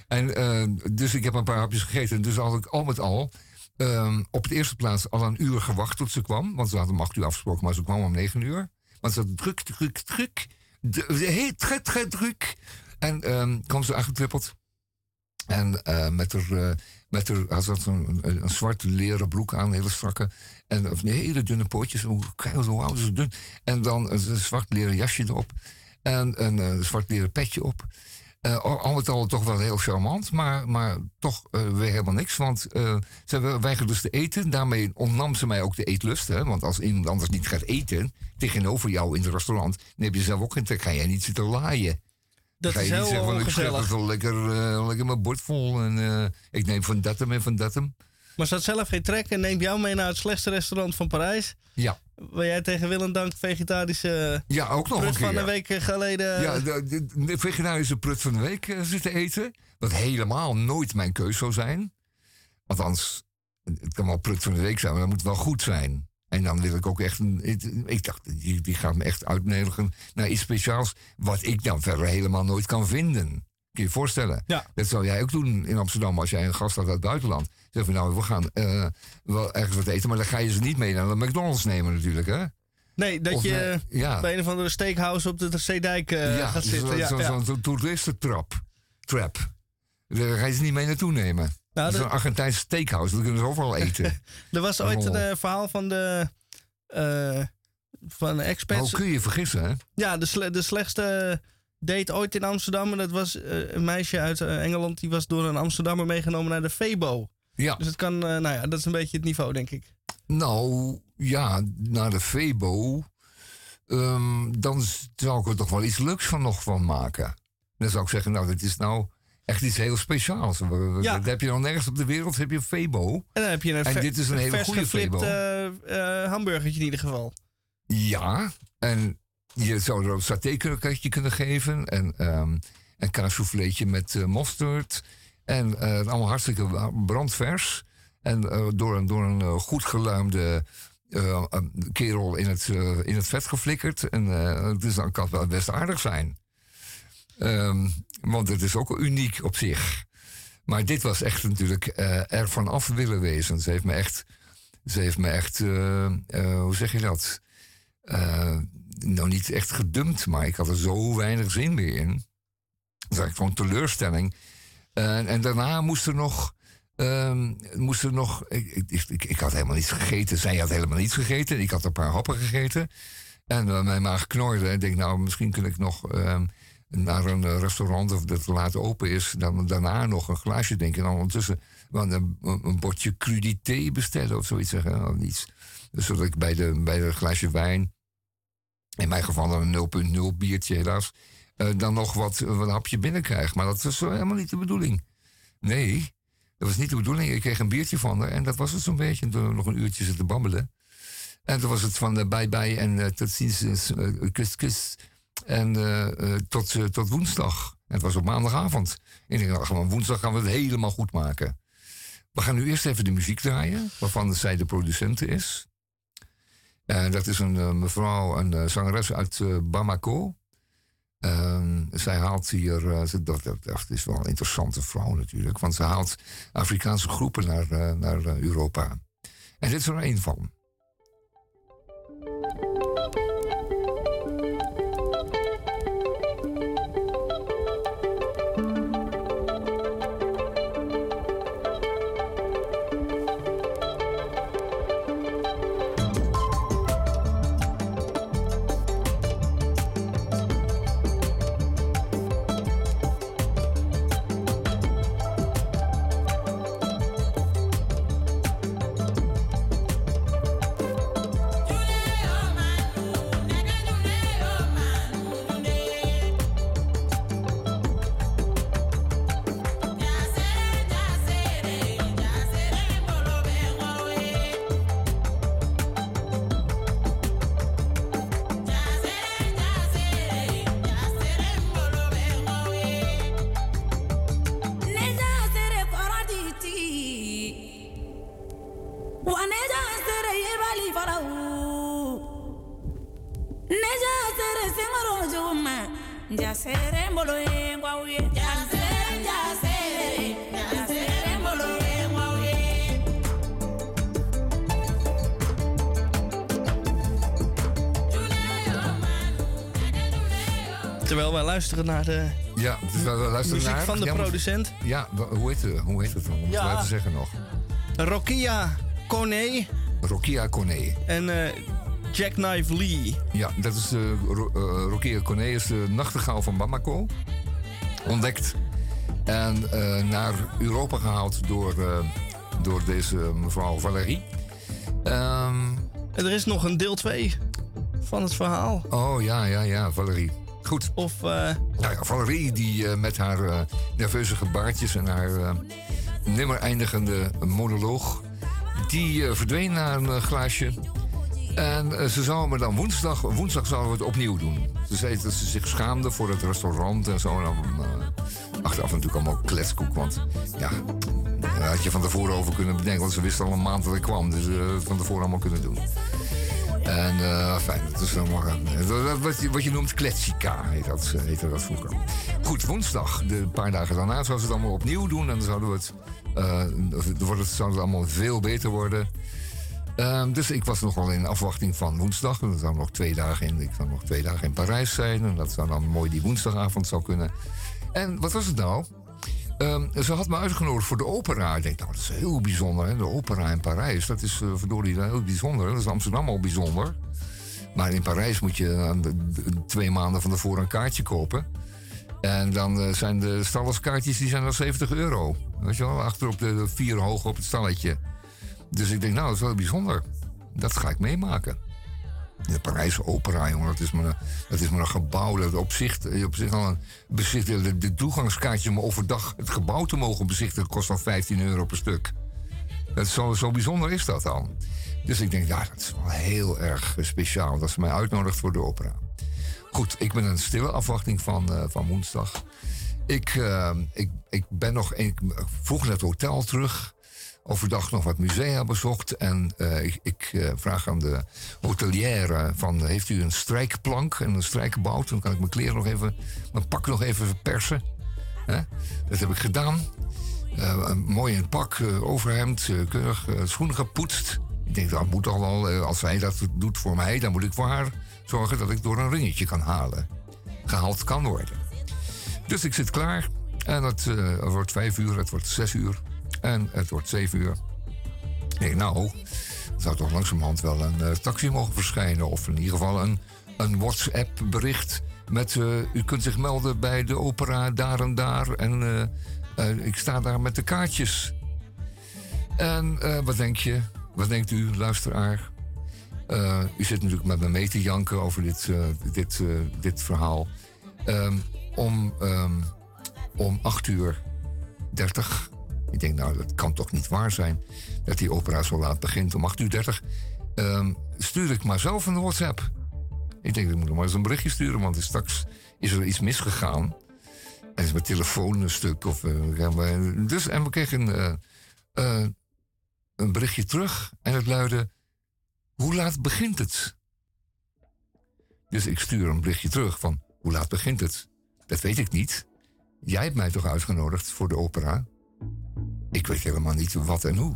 en dus ik heb een paar hapjes gegeten. Dus had ik al met al um, op de eerste plaats al een uur gewacht tot ze kwam. Want ze hadden acht uur afgesproken, maar ze kwam om negen uur. Want ze had druk, druk, druk heel très, très druk. En um, kwam ze aangetrippeld. En uh, met haar, uh, met haar, had ze een, een, een zwarte leren broek aan, hele strakke. En of, hele dunne pootjes, hoe, oud is dun. En dan een, een zwart leren jasje erop. En een uh, zwart leren petje op. Uh, al met al toch wel heel charmant, maar, maar toch uh, weer helemaal niks. Want uh, ze weigerde dus te eten. Daarmee ontnam ze mij ook de eetlust. Hè? Want als iemand anders niet gaat eten tegenover jou in het restaurant, dan heb je zelf ook geen trek. Ga jij niet zitten laaien. Dat ga je is niet heel zeggen van ik ongezellig. het wel lekker, lekker mijn bord vol. En ik neem van dat en van dat hem. Maar ze had zelf geen trek en neemt jou mee naar het slechtste restaurant van Parijs. Ja. Waar jij tegen Willem Dank vegetarische ja, ook nog prut een keer. van een week geleden... Ja, de, de, de vegetarische prut van de week uh, zitten eten. Wat helemaal nooit mijn keus zou zijn. Althans, het kan wel prut van de week zijn, maar dat moet wel goed zijn. En dan wil ik ook echt... Een, ik dacht, die, die gaat me echt uitnodigen naar iets speciaals... wat ik dan verder helemaal nooit kan vinden. Kun je je voorstellen? Ja. Dat zou jij ook doen in Amsterdam als jij een gast had uit het buitenland. Zeg van nou, we gaan uh, wel ergens wat eten, maar dan ga je ze niet mee naar de McDonald's nemen natuurlijk, hè? Nee, dat Of, je eh, ja. bij een of andere steakhouse op de Zeedijk uh, ja, gaat zitten. Zo'n ja, zo, ja. zo, zo toeristentrap. Trap. Daar ga je ze niet mee naartoe nemen. Nou, Zo'n Argentijnse steakhouse, dat kunnen ze overal eten. Er was ooit een eh, verhaal van de... eh van expats. Hoe kun je je vergissen, hè? Ja, de, sle- de slechtste date ooit in Amsterdam. En dat was eh, een meisje uit eh, Engeland. Die was door een Amsterdammer meegenomen naar de Febo. Ja. Dus het kan, eh, nou ja, dat is een beetje het niveau, denk ik. Nou, ja, naar de Febo. ehm, dan zou ik er toch wel iets leuks van nog van maken. Dan zou ik zeggen, nou, dit is nou echt iets heel speciaals. Ja. Dat heb je nog nergens op de wereld, heb je een Febo. En dan heb je een, En dit is een hele goede Febo. eh, eh, hamburgertje in ieder geval. Ja, en je zou er ook satékroketje kunnen geven. En ehm een kaassouffleetje met eh, mosterd. En eh, allemaal hartstikke brandvers. En eh, door een, door een goed geluimde een kerel in het, in het vet geflikkerd. En dus dan kan het best aardig zijn. Ehm, want het is ook uniek op zich. Maar dit was echt natuurlijk er vanaf willen wezen. Ze heeft me echt, ze heeft me echt hoe zeg je dat? Nou, niet echt gedumpt, maar ik had er zo weinig zin meer in. Dat was gewoon teleurstelling. en daarna moest er nog. Um, moest er nog ik, ik, ik, had helemaal niets gegeten. Zij had helemaal niets gegeten. Ik had een paar happen gegeten. En mijn maag knorde. En ik denk, nou, misschien kun ik nog. Um, naar een eh, restaurant of dat laat open is, dan daarna nog een glaasje denken. En dan ondertussen een, een bordje crudité bestellen of zoiets zeggen. Of iets. Dus zodat ik bij de, bij de glaasje wijn, in mijn geval een 0,0 biertje helaas, uh, dan nog wat, wat hapje binnenkrijg. Maar dat was helemaal niet de bedoeling. Nee, dat was niet de bedoeling. Ik kreeg een biertje van haar en dat was het zo'n beetje. En toen nog een uurtje zitten babbelen. En toen was het van uh, bye bye en tot ziens, kus kus. En tot, tot woensdag. En het was op maandagavond. En ik dacht gewoon, woensdag gaan we het helemaal goed maken. We gaan nu eerst even de muziek draaien, waarvan zij de producente is. En dat is een uh, mevrouw, een zangeres uit Bamako. Ehm, zij haalt hier, dat, dat, dat, is wel een interessante vrouw natuurlijk, want ze haalt Afrikaanse groepen naar, naar Europa. En dit is er één van. Luisteren naar de ja, dus we luisteren muziek van de producent. Ja, hoe heet, het, hoe heet het dan? Om ja. het te zeggen nog. Rokia Kone. Rokia Kone. En uh, Jackknife Lee. Ja, dat is de, uh, Rokia Kone is de nachtegaal van Bamako. Ontdekt. En uh, naar Europa gehaald door, door deze mevrouw Valérie. Um, en er is nog een deel 2 van het verhaal. Oh ja, ja, ja, Valérie. Goed. Of... Uh... Nou ja, Valerie die uh, met haar uh, nerveuze gebaartjes en haar nimmer eindigende monoloog... die verdween naar een glaasje. En ze zou me dan woensdag... Woensdag zouden we het opnieuw doen. Ze zei dat ze zich schaamde voor het restaurant en zo. En dan, achteraf natuurlijk allemaal kletskoek, want ja... Daar had je van tevoren over kunnen bedenken, want ze wisten al een maand dat ik kwam. Dus van tevoren allemaal kunnen doen. En uh, fijn, dat is maar een, wat, je, wat je noemt kletsika, heet dat, eh, heette dat vroeger. Goed, woensdag, de paar dagen daarna, zouden ze het allemaal opnieuw doen. En dan zouden we het, uh, wordt het, allemaal veel beter worden. Uh, dus ik was nogal in afwachting van woensdag. En zou nog twee dagen in, ik zou nog twee dagen in Parijs zijn. En dat zou dan mooi die woensdagavond zou kunnen. En wat was het nou? Um, ze had me uitgenodigd voor de opera. Ik denk, nou, dat is heel bijzonder. Hè? De opera in Parijs, dat is uh, verdorie heel bijzonder. Dat is Amsterdam al bijzonder. Maar in Parijs moet je uh, twee maanden van tevoren een kaartje kopen. En dan uh, zijn de stallerskaartjes die zijn dan 70 euro. Weet je wel, achter op de, de vier hoog op het stalletje. Dus ik denk, nou, dat is wel bijzonder. Dat ga ik meemaken. De Parijse opera, jongen, dat is maar een, dat is maar een gebouw. Dat op zich, op zich al een bezichtigen. De, toegangskaartje om overdag het gebouw te mogen bezichtigen kost al 15 euro per stuk. Dat zo, zo bijzonder is dat dan. Dus ik denk, ja, dat is wel heel erg speciaal dat ze mij uitnodigt voor de opera. Goed, ik ben in stille afwachting van, uh, van woensdag. Ik, uh, ik, ik ben nog. Ik vroeg het hotel terug overdag nog wat musea bezocht. En uh, ik, uh, vraag aan de hotelière van... heeft u een strijkplank en een strijkbout? Dan kan ik mijn kleren nog even... mijn pak nog even verpersen. Hè? Dat heb ik gedaan. Mooi in het pak, overhemd, keurig, schoenen gepoetst. Ik denk, dat moet toch wel, als zij dat doet voor mij, dan moet ik voor haar zorgen dat ik door een ringetje kan halen. Gehaald kan worden. Dus ik zit klaar. En het, wordt vijf uur, het wordt zes uur. En het wordt zeven uur. Ik denk, nou, zou toch langzamerhand wel een taxi mogen verschijnen. Of in ieder geval een, een WhatsApp-bericht met... u kunt zich melden bij de opera daar en daar. En uh, ik sta daar met de kaartjes. En wat denk je? Wat denkt u, luisteraar? U zit natuurlijk met me mee te janken over dit, dit, dit verhaal. Um, om, um, om 8 uur 30. Ik denk, nou, dat kan toch niet waar zijn dat die opera zo laat begint. Om 8 uur 30 um, stuur ik maar zelf een WhatsApp. Ik denk, ik moet nog maar eens een berichtje sturen, want straks is er iets misgegaan. En is mijn telefoon een stuk. Of, uh, dus, en we kregen een, uh, een berichtje terug. En het luidde: Hoe laat begint het? Dus ik stuur een berichtje terug van: Hoe laat begint het? Dat weet ik niet. Jij hebt mij toch uitgenodigd voor de opera? Ik weet helemaal niet wat en hoe.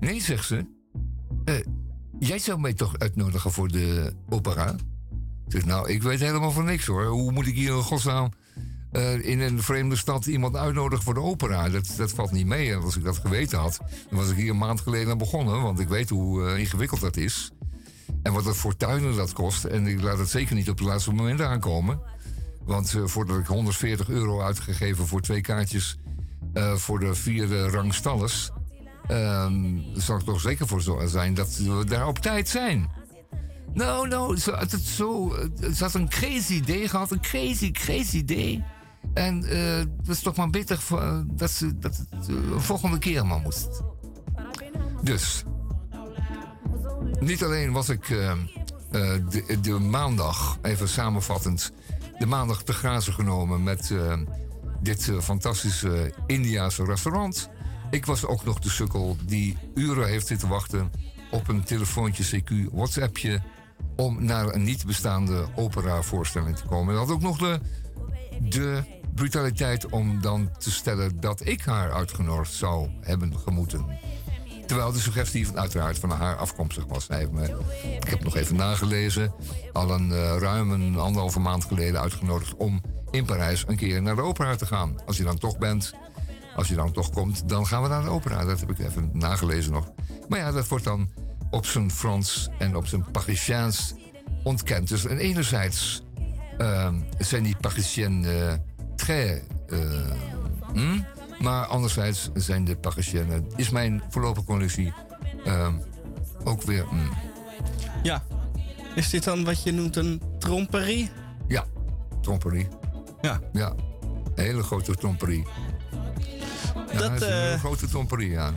Nee, zegt ze. Uh, jij zou mij toch uitnodigen voor de opera? Dus nou, ik weet helemaal van niks hoor. Hoe moet ik hier in godsnaam uh, in een vreemde stad iemand uitnodigen voor de opera. Dat, dat valt niet mee. En als ik dat geweten had, dan was ik hier een maand geleden aan begonnen. Want ik weet hoe uh, ingewikkeld dat is. En wat het voor tuinen dat kost. En ik laat het zeker niet op het laatste moment aankomen. Want voordat ik 140 euro uitgegeven voor twee kaartjes voor de vierde rang stalles. Ehm, zal ik toch zeker voor zijn dat we daar op tijd zijn. Nou, nou, het, het, zo, het had een crazy idee gehad. Een crazy, crazy idee. En uh, dat is toch maar beter voor, dat, ze, dat het volgende keer maar moest. Dus. Niet alleen was ik de, de, maandag, even samenvattend, de maandag te grazen genomen met dit fantastische Indiaanse restaurant. Ik was ook nog de sukkel die uren heeft zitten wachten op een telefoontje, CQ, WhatsAppje om naar een niet bestaande operavoorstelling te komen. En had ook nog de, de brutaliteit om dan te stellen dat ik haar uitgenodigd zou hebben gemoeten. Terwijl de suggestie van, uiteraard van haar afkomstig was. Hij me, ik heb nog even nagelezen, al een uh, ruim een anderhalve maand geleden uitgenodigd om in Parijs een keer naar de opera te gaan. Als je dan toch bent, als je dan toch komt, dan gaan we naar de opera. Dat heb ik even nagelezen nog. Maar ja, dat wordt dan op zijn Frans en op zijn Parisiaans ontkend. Dus en enerzijds uh, zijn die Parisiens uh, très... Uh, hm? Maar anderzijds zijn de Parisiennes... is mijn voorlopige collectie uh, ook weer... Hm. Ja. Is dit dan wat je noemt een tromperie? Ja, tromperie. Ja. Ja, een hele grote tromperie. Ja, dat, is een hele grote tromperie, ja.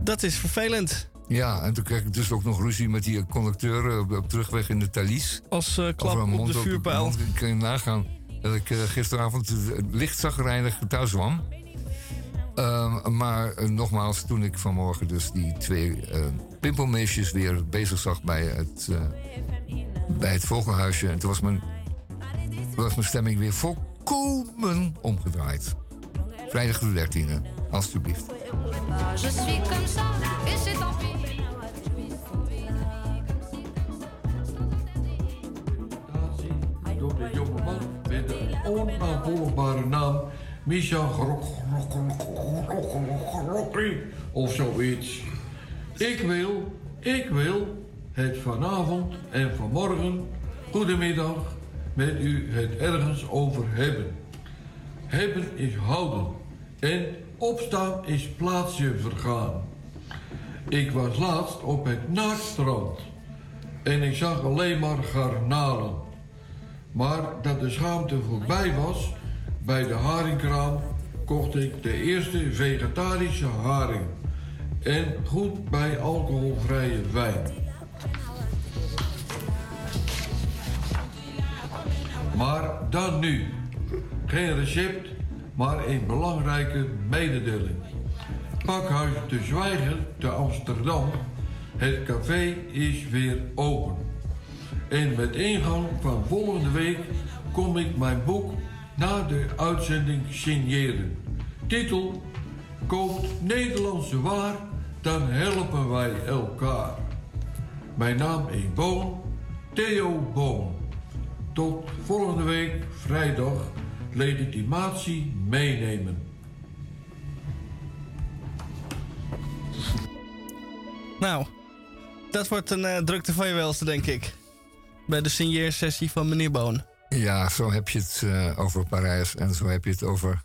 Dat is vervelend. Ja, en toen kreeg ik dus ook nog ruzie met die conducteur op, op terugweg in de Thalys. Als uh, klap op mond de vuurpijl. Ik kan je nagaan dat ik uh, gisteravond licht zagrijnig thuis kwam. Uh, maar uh, nogmaals, toen ik vanmorgen dus die twee pimpelmeisjes weer bezig zag bij het, bij het vogelhuisje. En toen was mijn, was mijn stemming weer volkomen omgedraaid. Vrijdag de 13e, alstublieft. Je suis comme ça, et c'est tant pis. Door de jongeman met de onnavolgbare naam Misha of zoiets. Ik wil, ik wil het vanavond en vanmorgen, goedemiddag, met u het ergens over hebben. Hebben is houden en Opstaan is plaatsje vergaan. Ik was laatst op het naaktstrand en ik zag alleen maar garnalen. Maar dat de schaamte voorbij was, bij de haringkraam kocht ik de eerste vegetarische haring. En goed bij alcoholvrije wijn. Maar dan nu. Geen recept, maar een belangrijke mededeling. Pakhuis De Zwijger te Amsterdam, het café is weer open. En met ingang van volgende week kom ik mijn boek na de uitzending signeren. Titel koopt Nederlandse waar, dan helpen wij elkaar. Mijn naam is Boon, Theo Boon. Tot volgende week, vrijdag, legitimatie meenemen. Nou, dat wordt een uh, drukte van je welste, denk ik. Bij de signeersessie van meneer Boon. Ja, zo heb je het uh, over Parijs en zo heb je het over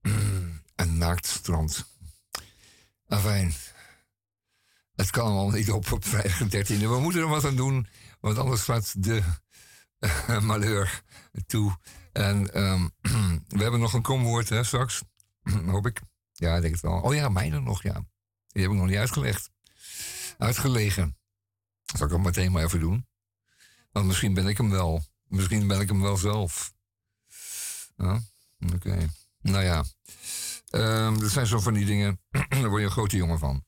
een naakt strand. Afijn, het kan allemaal niet op op vrijdag 13e. We moeten er wat aan doen, want anders gaat de uh, malheur toe. En um, we hebben nog een komwoord hè, straks, hoop ik. Ja, ik denk het wel. Oh ja, mijne nog, ja. Die heb ik nog niet uitgelegd. Uitgelegen. Dat zal ik ook meteen maar even doen. Want misschien ben ik hem wel. Misschien ben ik hem wel zelf. Oké. Nou ja. Um, dat zijn zo van die dingen. Daar word je een grote jongen van.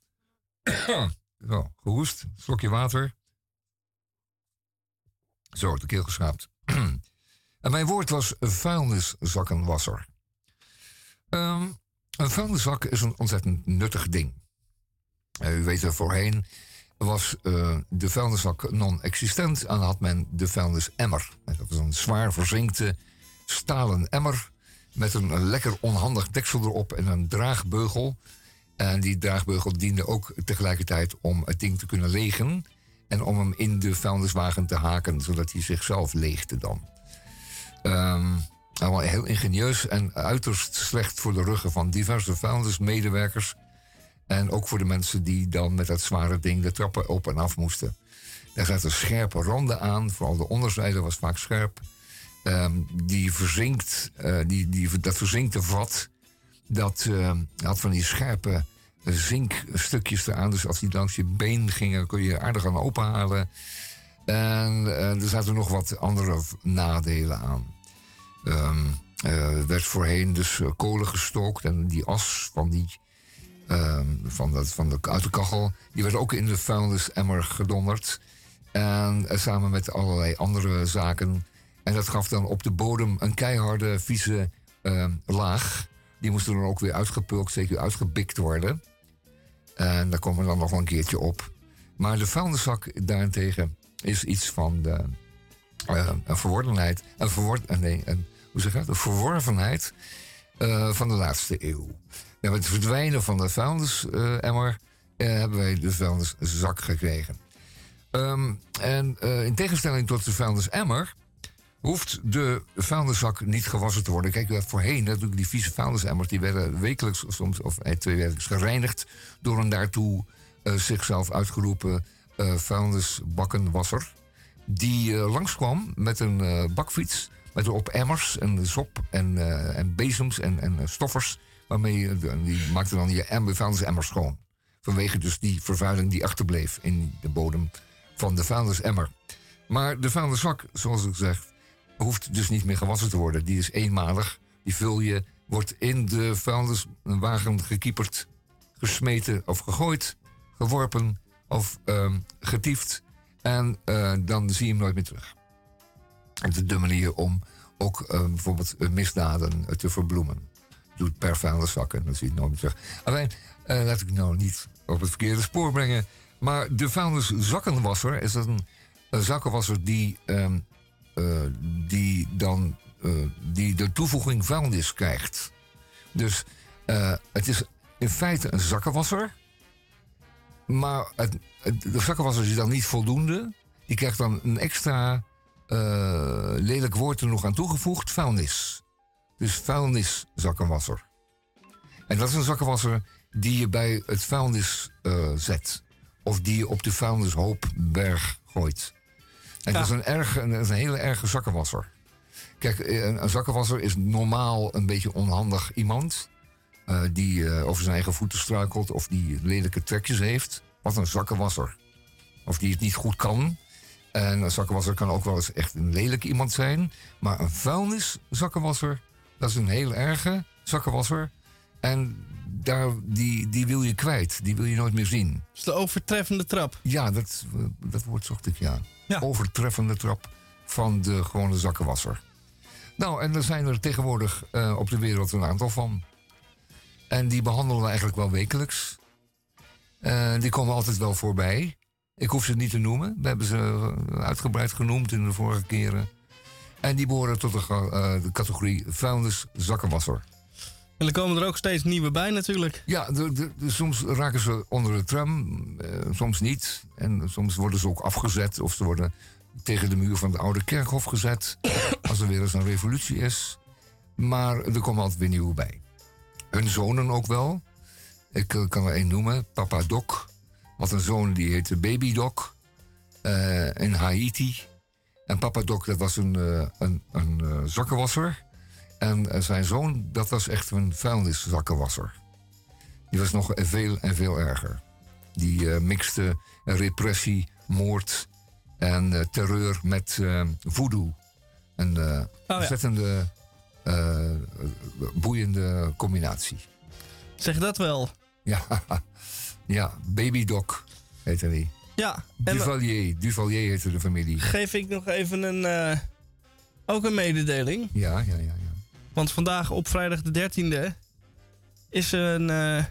zo, gehoest. Slokje water. Zo, de keel geschraapt. en mijn woord was vuilniszakkenwasser. Um, een vuilniszak is een ontzettend nuttig ding. Uh, u weet er voorheen was uh, de vuilniszak non-existent en had men de vuilnisemmer. Dat was een zwaar verzinkte stalen emmer met een lekker onhandig deksel erop en een draagbeugel. En die draagbeugel diende ook tegelijkertijd om het ding te kunnen legen en om hem in de vuilniswagen te haken, zodat hij zichzelf leegde dan. Um, heel ingenieus en uiterst slecht voor de ruggen van diverse vuilnismedewerkers en ook voor de mensen die dan met dat zware ding de trappen op en af moesten. Daar zaten scherpe randen aan, vooral de onderzijde was vaak scherp. Um, die verzinkt, uh, die, die, dat verzinkte vat, dat uh, had van die scherpe zinkstukjes eraan. Dus als die langs je been gingen, kon je aardig aan openhalen. En uh, er zaten nog wat andere nadelen aan. Um, er werd voorheen dus kolen gestookt en die as van die uh, van, dat, van de, uit de kachel. Die werd ook in de vuilnisemmer gedonderd. En uh, samen met allerlei andere zaken. En dat gaf dan op de bodem een keiharde, vieze uh, laag. Die moest dan ook weer uitgepulkt, zeker uitgebikt worden. En daar komen we dan nog een keertje op. Maar de vuilniszak daarentegen is iets van de, uh, een verworvenheid. Een verwor nee, een, hoe zeg je dat? Een verworvenheid uh, van de laatste eeuw. Met het verdwijnen van de vuilnisemmer uh, hebben wij de vuilniszak gekregen. Um, en uh, in tegenstelling tot de vuilnisemmer hoeft de vuilniszak niet gewassen te worden. Kijk, voorheen natuurlijk die vieze vuilnisemmers... die werden wekelijks soms, of eh, twee wekelijks gereinigd... door een daartoe uh, zichzelf uitgeroepen uh, vuilnisbakkenwasser... die langskwam met een bakfiets... met erop emmers en sop en, en bezems en, en stoffers... Waarmee je, die maakte dan je vuilnisemmer schoon. Vanwege dus die vervuiling die achterbleef in de bodem van de vuilnisemmer. Maar de vuilniszak, zoals ik zeg, hoeft dus niet meer gewassen te worden. Die is eenmalig. Die vul je, wordt in de vuilniswagen gekieperd, gesmeten of gegooid, geworpen of uh, getiefd. En uh, dan zie je hem nooit meer terug. Het is de manier om ook uh, bijvoorbeeld misdaden te verbloemen doet per vuilniszak. En dan zie je nooit terug. Alleen, uh, laat ik nou niet op het verkeerde spoor brengen. Maar de vuilniszakkenwasser is een, een zakkenwasser die, um, uh, die dan uh, die de toevoeging vuilnis krijgt. Dus het is in feite een zakkenwasser. Maar het, de zakkenwasser is dan niet voldoende. Die krijgt dan een extra lelijk woord er nog aan toegevoegd: vuilnis. Dus vuilniszakkenwasser. En dat is een zakkenwasser die je bij het vuilnis uh, zet. Of die je op de vuilnishoopberg gooit. En ja. dat, is een erg, een, hele erge zakkenwasser. Kijk, een, een zakkenwasser is normaal een beetje onhandig iemand. Uh, die uh, over zijn eigen voeten struikelt of die lelijke trekjes heeft. Wat een zakkenwasser. Of die het niet goed kan. En een zakkenwasser kan ook wel eens echt een lelijk iemand zijn. Maar een vuilniszakkenwasser dat is een heel erge zakkenwasser. En daar, die, die wil je kwijt. Die wil je nooit meer zien. Dat is de overtreffende trap. Ja, dat, dat woord zocht ik, ja. ja. Overtreffende trap van de gewone zakkenwasser. Nou, en er zijn er tegenwoordig uh, op de wereld een aantal van. En die behandelen we eigenlijk wel wekelijks. Uh, die komen altijd wel voorbij. Ik hoef ze niet te noemen. We hebben ze uitgebreid genoemd in de vorige keren. En die behoren tot de, uh, de categorie vuilniszakkenwasser. En er komen er ook steeds nieuwe bij natuurlijk. Ja, de, de, soms raken ze onder de tram, uh, soms niet. En soms worden ze ook afgezet of ze worden tegen de muur van het oude kerkhof gezet. als er weer eens een revolutie is. Maar er komen altijd weer nieuwe bij. Hun zonen ook wel. Ik uh, kan er één noemen, Papa Doc. Wat een zoon die heette Baby Doc. Uh, in Haiti. En Papa Doc, dat was een, uh, een, een zakkenwasser. En zijn zoon, dat was echt een vuilniszakkenwasser. Die was nog veel en veel erger. Die mixte repressie, moord en terreur met voodoo. Een oh, ontzettende boeiende combinatie. Zeg dat wel. Ja, ja Baby Doc heette hij. Ja. Duvalier, Duvalier heette de familie. Geef ik nog even een, uh, ook een mededeling. Ja, ja, ja, ja. Want vandaag op vrijdag de 13e is er een, uh,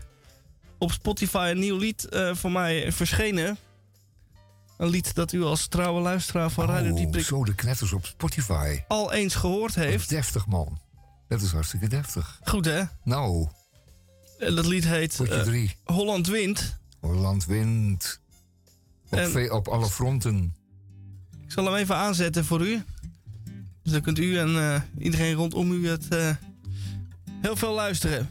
op Spotify een nieuw lied uh, voor mij verschenen. Een lied dat u als trouwe luisteraar van Radio oh, Dieprik... zo de knetters op Spotify. Al eens gehoord heeft. Deftig, man. Dat is hartstikke deftig. Goed, hè? Nou. Dat lied heet uh, Holland Wind. Holland Wind. Op, en, op alle fronten. Ik zal hem even aanzetten voor u. Dus dan kunt u en uh, iedereen rondom u het uh, heel veel luisteren.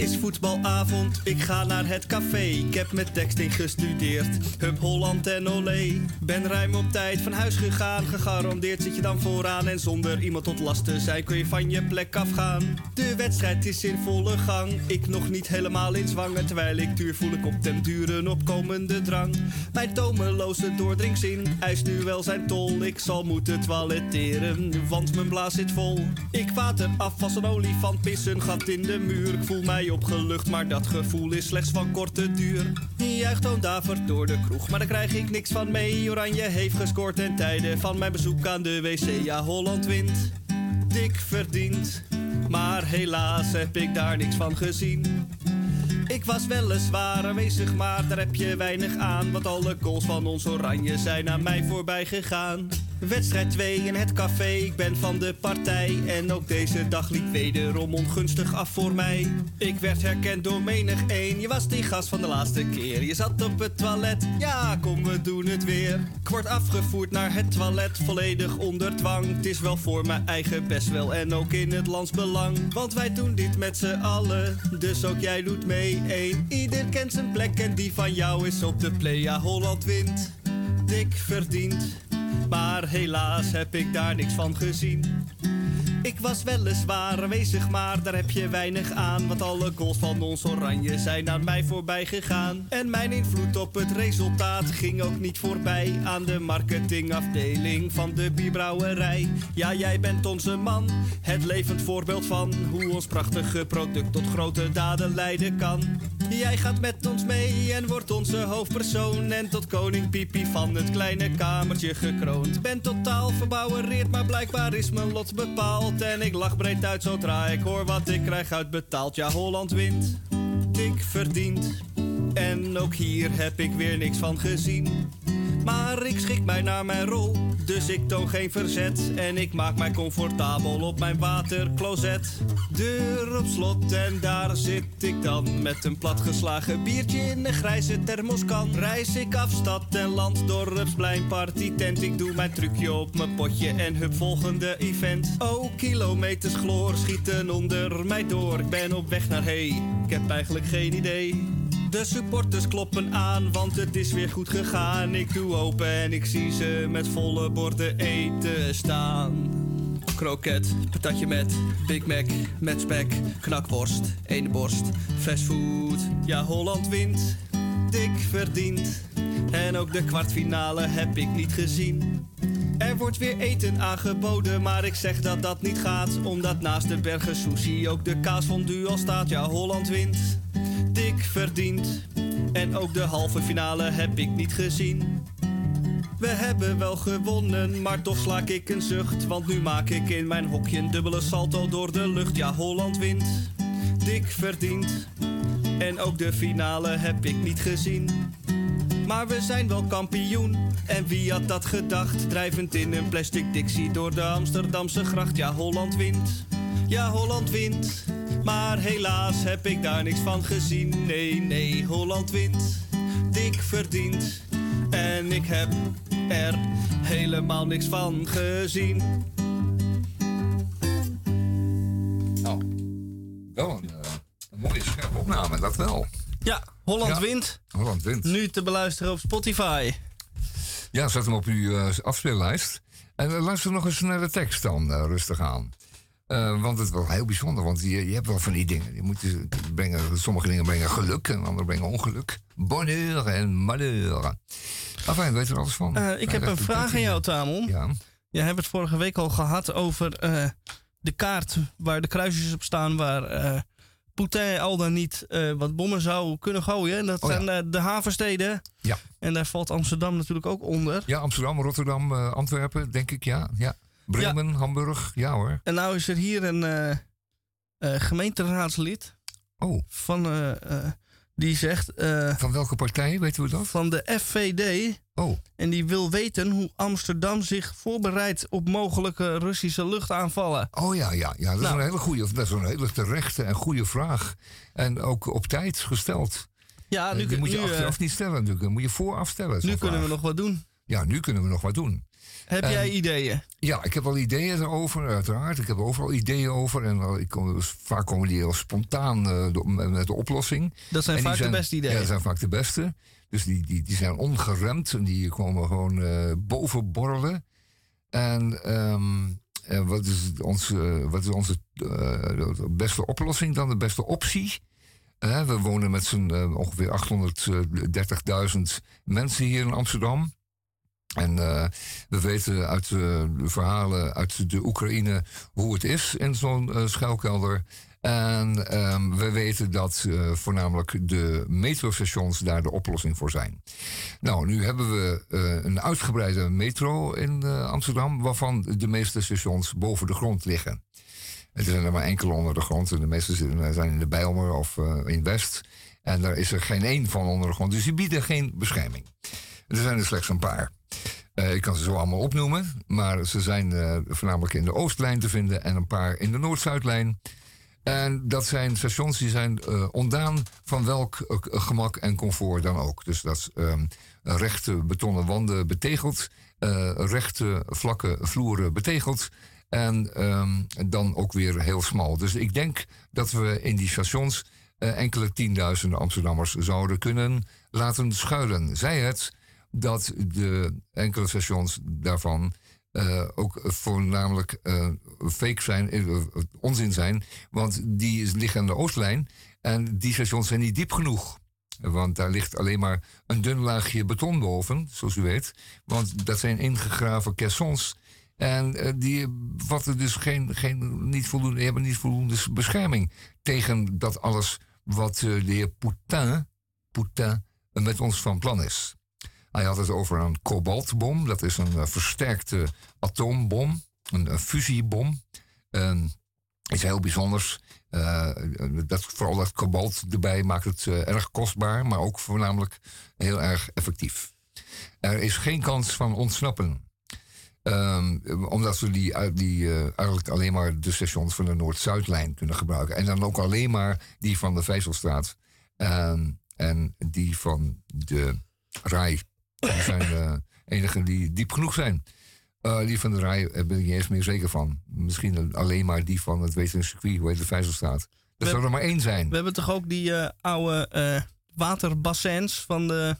Is voetbalavond, ik ga naar het café. Ik heb met texting gestudeerd, Hup Holland en Olé. Ben ruim op tijd van huis gegaan, gegarandeerd zit je dan vooraan. En zonder iemand tot last te zijn kun je van je plek afgaan. De wedstrijd is in volle gang, ik nog niet helemaal in zwanger. Terwijl ik duur voel ik op den duren opkomende drang. Mijn tomeloze doordringzin eist nu wel zijn tol. Ik zal moeten toiletteren, want mijn blaas zit vol. Ik water af als een olifant, pis een gat in de muur. Ik voel mij opgelucht, maar dat gevoel is slechts van korte duur. Juicht Toon Davert door de kroeg, maar daar krijg ik niks van mee. Oranje heeft gescoord ten tijde van mijn bezoek aan de wc. Ja, Holland wint, dik verdiend. Maar helaas heb ik daar niks van gezien. Ik was weliswaar aanwezig, maar daar heb je weinig aan. Want alle goals van ons oranje zijn aan mij voorbij gegaan. Wedstrijd 2 in het café, ik ben van de partij. En ook deze dag liep wederom ongunstig af voor mij. Ik werd herkend door menig één. Je was die gast van de laatste keer. Je zat op het toilet, ja, kom, we doen het weer. Ik afgevoerd naar het toilet, volledig onder dwang. Het is wel voor mijn eigen best wel en ook in het landsbelang. Want wij doen dit met z'n allen, dus ook jij doet mee. Eén, ieder kent zijn plek en die van jou is op de play. Ja, Holland wint, dik verdiend. Maar helaas heb ik daar niks van gezien. Ik was weliswaar aanwezig, maar daar heb je weinig aan. Want alle goals van ons oranje zijn aan mij voorbij gegaan. En mijn invloed op het resultaat ging ook niet voorbij aan de marketingafdeling van de bierbrouwerij. Ja, jij bent onze man, het levend voorbeeld van hoe ons prachtige product tot grote daden leiden kan. Jij gaat met ons mee en wordt onze hoofdpersoon. En tot koning Pipi van het kleine kamertje gekroond. Ben totaal verbouwereerd, maar blijkbaar is mijn lot bepaald. En ik lach breed uit zodra ik hoor wat ik krijg uitbetaald. Ja, Holland wint, dik verdiend. En ook hier heb ik weer niks van gezien. Maar ik schik mij naar mijn rol, dus ik toon geen verzet. En ik maak mij comfortabel op mijn watercloset. Deur op slot en daar zit ik dan. Met een platgeslagen biertje in een grijze thermoskan. Reis ik af stad en land, dorpsplein, tent. Ik doe mijn trucje op mijn potje en hup volgende event. Oh, kilometers chloor schieten onder mij door. Ik ben op weg naar hey, ik heb eigenlijk geen idee. De supporters kloppen aan, want het is weer goed gegaan. Ik doe open en ik zie ze met volle borden eten staan. Kroket, patatje met Big Mac, met spek, knakworst, ene borst, fastfood. Ja, Holland wint, dik verdiend. En ook de kwartfinale heb ik niet gezien. Er wordt weer eten aangeboden, maar ik zeg dat dat niet gaat. Omdat naast de bergen sushi ook de kaas van al staat. Ja, Holland wint dik verdiend. En ook de halve finale heb ik niet gezien. We hebben wel gewonnen, maar toch slaak ik een zucht. Want nu maak ik in mijn hokje een dubbele salto door de lucht. Ja, Holland wint, dik verdiend. En ook de finale heb ik niet gezien. Maar we zijn wel kampioen. En wie had dat gedacht? Drijvend in een plastic dixie door de Amsterdamse gracht. Ja, Holland wint. Ja, Holland wint. Maar helaas heb ik daar niks van gezien. Nee, nee, Holland wint. Dik verdiend. En ik heb er helemaal niks van gezien. Nou, wel een, eh, een mooie scherpe opname, dat wel. Ja, Holland Ja. wint. Holland wint. Nu te beluisteren op Spotify. Ja, zet hem op uw eh, afspeellijst. En eh, luister nog eens naar de tekst dan rustig aan. Eh, want het is wel heel bijzonder, want je, je hebt wel van die dingen. Je moet je brengen, sommige dingen brengen geluk en andere brengen ongeluk. Bonheur en malheur. Enfin, weet er alles van. Eh, ik heb een vraag aan jou, Tamon. Ja. Jij hebt het vorige week al gehad over eh, de kaart waar de kruisjes op staan... waar eh Poutine al dan niet eh, wat bommen zou kunnen gooien. En dat Oh zijn eh, de havensteden. Ja. En daar valt Amsterdam natuurlijk ook onder. Ja, Amsterdam, Rotterdam, eh, Antwerpen, denk ik, ja. ja. Bremen, Hamburg, ja hoor. En nou is er hier een eh, eh, gemeenteraadslid. Oh. Van, eh, die zegt... van welke partij, weten we dat? Van de FVD. Oh. En die wil weten hoe Amsterdam zich voorbereidt op mogelijke Russische luchtaanvallen. Oh ja, ja, ja. dat is Nou. een hele goede, dat is een hele terechte en goede vraag. En ook op tijd gesteld. Ja, nu, die moet je nu, achteraf niet stellen natuurlijk. Moet je vooraf stellen. nu kunnen we nog wat doen. Ja, nu kunnen we nog wat doen. Heb En- jij ideeën? Ja, ik heb wel ideeën erover, uiteraard. Ik heb er overal ideeën over. En ik kom, dus vaak komen die heel spontaan eh, met de oplossing. Dat zijn En vaak de beste ideeën. Ja, dat zijn vaak de beste. Dus die, die, die zijn ongeremd en die komen gewoon eh boven borrelen. En ehm, eh, wat is onze, wat is onze eh, beste oplossing dan? De beste optie? Eh, we wonen met z'n eh, ongeveer 830.000 mensen hier in Amsterdam. En eh, we weten uit eh, de verhalen uit de Oekraïne hoe het is in zo'n eh, schuilkelder. En ehm, we weten dat voornamelijk de metrostations daar de oplossing voor zijn. Nou, nu hebben we een uitgebreide metro in Amsterdam, waarvan de meeste stations boven de grond liggen. Er zijn er maar enkele onder de grond. En de meeste zijn in de Bijlmer of in West. En daar is er geen één van onder de grond. Dus die bieden geen bescherming. Er zijn er slechts een paar. Eh, ik kan ze zo allemaal opnoemen. Maar ze zijn eh, voornamelijk in de Oostlijn te vinden. En een paar in de Noord-Zuidlijn. En dat zijn stations die zijn eh, ontdaan van welk gemak en comfort dan ook. Dus dat ehm, rechte betonnen wanden betegeld, rechte vlakke vloeren betegeld. En ehm, dan ook weer heel smal. Dus ik denk dat we in die stations enkele tienduizenden Amsterdammers zouden kunnen laten schuilen. Zij het dat de enkele stations daarvan eh, ook voornamelijk eh, fake zijn, eh, onzin zijn. Want die liggen aan de oostlijn en die stations zijn niet diep genoeg. Want daar ligt alleen maar een dun laagje beton boven, zoals u weet. Want dat zijn ingegraven caissons. En die vatten dus geen, geen, niet voldoende, hebben niet voldoende bescherming tegen dat alles wat de heer Poutin, Poutin met ons van plan is. Hij had het over een kobaltbom. Dat is een eh, versterkte atoombom. Een, eh, fusiebom. En iets heel bijzonders. Eh, dat, vooral dat kobalt erbij maakt het eh, erg kostbaar. Maar ook voornamelijk heel erg effectief. Er is geen kans van ontsnappen. Ehm, omdat we die, die eh, eigenlijk alleen maar de stations van de Noord-Zuidlijn kunnen gebruiken. En dan ook alleen maar die van de Vijzelstraat. Ehm, en die van de Rai. Die zijn de enige die diep genoeg zijn. Eh, die van de Rai eh, ben ik niet eens meer zeker van. Misschien alleen maar die van het Weterscircuit, hoe heet de Vijzelstraat. Er zou er maar één zijn. We hebben toch ook die eh, oude eh, waterbassins van de,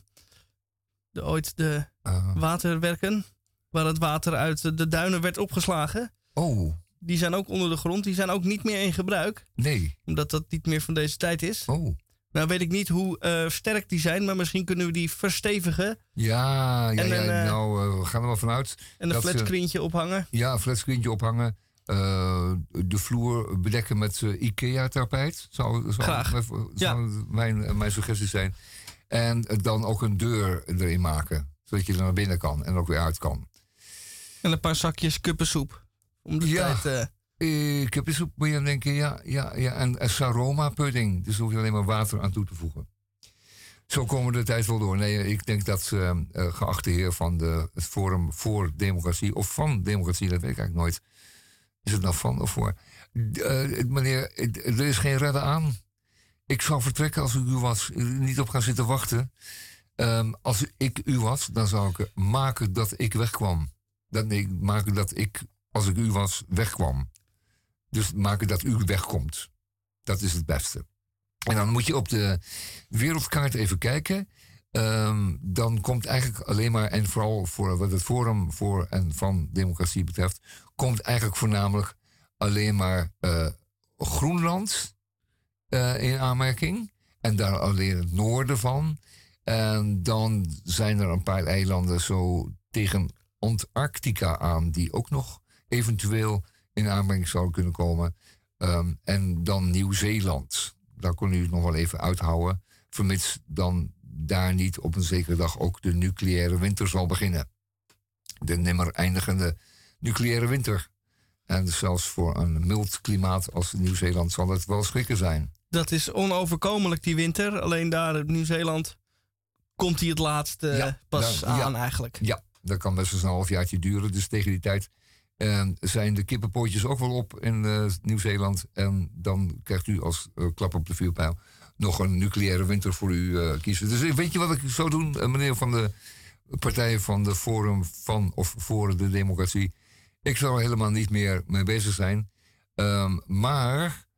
de ooit de Ah. waterwerken. Waar het water uit de duinen werd opgeslagen. Oh. Die zijn ook onder de grond. Die zijn ook niet meer in gebruik. Nee. Omdat dat niet meer van deze tijd is. Oh. Nou weet ik niet hoe eh, sterk die zijn. Maar misschien kunnen we die verstevigen. Ja, ja, En ja een, eh, nou, eh, we gaan er wel vanuit. En een flatscreentje ophangen. Ja, een flatscreentje ophangen. De vloer bedekken met IKEA-tapijt. Zou, zou, Graag. Zou Ja. mijn, mijn suggestie zijn. En dan ook een deur erin maken. Zodat je er naar binnen kan en ook weer uit kan. En een paar zakjes kuppensoep. Om de Ja. tijd... eh, Eh, kuppensoep moet je aan denken, ja. ja, ja. En, saroma pudding. Dus hoef je alleen maar water aan toe te voegen. Zo komen we de tijd wel door. Nee, ik denk dat, eh, geachte heer van de, het Forum voor Democratie, of van Democratie, dat weet ik eigenlijk nooit. Is het nou van of voor? Meneer, er is geen redden aan. Ik zou vertrekken als ik u was. Niet op gaan zitten wachten. Ehm, als ik u was, dan zou ik maken dat ik wegkwam. Dat, nee, maken dat ik, als ik u was, wegkwam. Dus maken dat u wegkomt. Dat is het beste. En dan moet je op de wereldkaart even kijken. Ehm, dan komt eigenlijk alleen maar, en vooral voor wat het Forum voor en van Democratie betreft, komt eigenlijk voornamelijk alleen maar eh, Groenland eh, in aanmerking. En daar alleen het noorden van. En dan zijn er een paar eilanden zo tegen Antarctica aan, die ook nog eventueel in aanmerking zouden kunnen komen. Ehm, en dan Nieuw-Zeeland. Daar kon u het nog wel even uithouden. Vermits dan daar niet op een zekere dag ook de nucleaire winter zal beginnen. De nimmer eindigende nucleaire winter. En zelfs voor een mild klimaat als Nieuw-Zeeland zal het wel schrikken zijn. Dat is onoverkomelijk, die winter. Alleen daar in Nieuw-Zeeland komt hij het laatst Ja, pas daar- ja. aan eigenlijk. Ja, dat kan best wel een halfjaartje duren. Dus tegen die tijd eh, zijn de kippenpootjes ook wel op in eh, Nieuw-Zeeland. En dan krijgt u als eh, klap op de vuurpijl nog een nucleaire winter voor u eh, kiezen. Dus weet je wat ik zou doen, meneer van de partij van de Forum van of voor de Democratie? Ik zou helemaal niet meer mee bezig zijn. Ehm, maar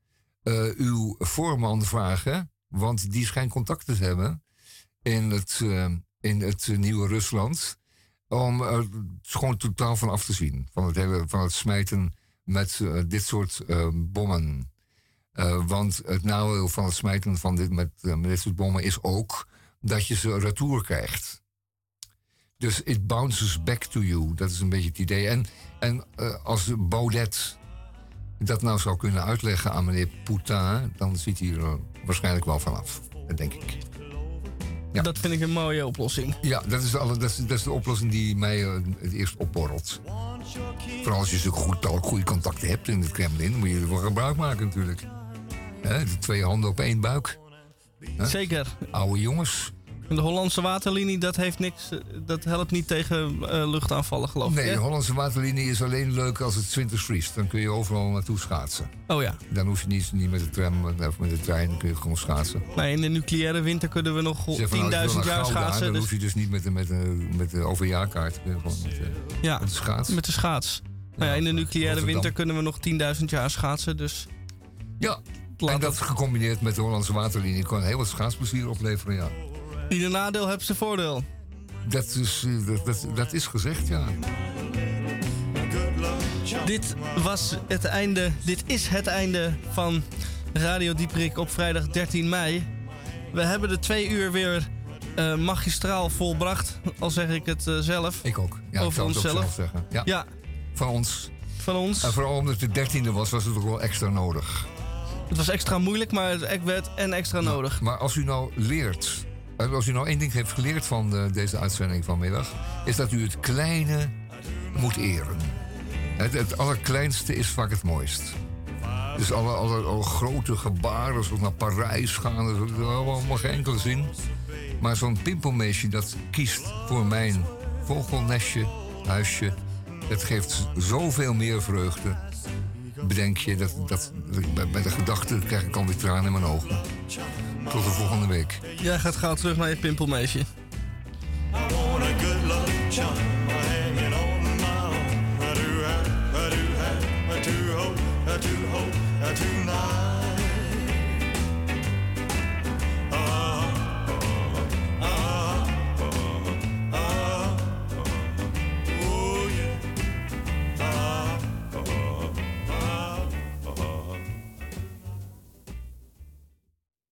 uw voorman vragen, want die schijnt contact te hebben in het, in het nieuwe Rusland. Om er gewoon totaal van af te zien. Van het, hele, van het smijten met eh, dit soort eh, bommen. Eh, want het nadeel van het smijten van dit, met, eh, dit soort bommen is ook dat je ze retour krijgt. Dus it bounces back to you. Dat is een beetje het idee. En, en eh, als Baudet dat nou zou kunnen uitleggen aan meneer Poutin, dan ziet hij er waarschijnlijk wel vanaf. Dat denk ik. Ja. Dat vind ik een mooie oplossing. Ja, dat is, de, alle, dat, is, dat is de oplossing die mij eh, het eerst opborrelt. Vooral als je zulke goed, goede contacten hebt in het Kremlin, moet je er wel gebruik maken natuurlijk. De twee handen op één buik. Zeker. Oude jongens. En de Hollandse waterlinie, dat, heeft niks, eh, dat helpt niet tegen eh, luchtaanvallen, geloof ik. Nee, hè? de Hollandse waterlinie is alleen leuk als het 20 vriest. Dan kun je overal naartoe schaatsen. Oh ja. Dan hoef je niet, niet met de tram of met de trein, dan kun je gewoon schaatsen. Maar in de nucleaire winter kunnen we nog 10.000 Zeg van, nou, jaar schaatsen. Dan Dus, hoef je dus niet met de, met de, met de overjaarkaart. Kun je gewoon met, de- ja, met de schaats. met de schaats. Nou ja, in de nucleaire winter kunnen we nog 10.000 jaar schaatsen. Dus Ja, en dat gecombineerd met de Hollandse waterlinie kan heel wat schaatsplezier opleveren, ja. Ieder nadeel heeft zijn voordeel. Dat is, eh, dat, dat, dat is gezegd, ja. Dit was het einde. Dit is het einde van Radio Dieprik op vrijdag 13 mei. We hebben de twee uur weer eh, magistraal volbracht. Al zeg ik het eh, zelf. Ik ook. Ja, Over onszelf. zelf zeggen. Ja. Ja, Van ons. van ons. En vooral omdat het de dertiende was, was het ook wel extra nodig. Het was extra moeilijk, maar het werd en extra nodig. Maar als u nou leert, als u nou één ding heeft geleerd van eh, deze uitzending vanmiddag, is dat u het kleine moet eren. Het, het allerkleinste is vaak het mooist. Dus alle, grote gebaren, zoals naar Parijs gaan, dat heeft allemaal geen enkele zin. Maar zo'n pimpelmeisje dat kiest voor mijn vogelnestje, huisje, dat geeft zoveel meer vreugde. Bedenk je dat, dat, bij, de gedachte krijg ik alweer tranen in mijn ogen. Tot de volgende week. Jij gaat gauw terug naar je pimpelmeisje.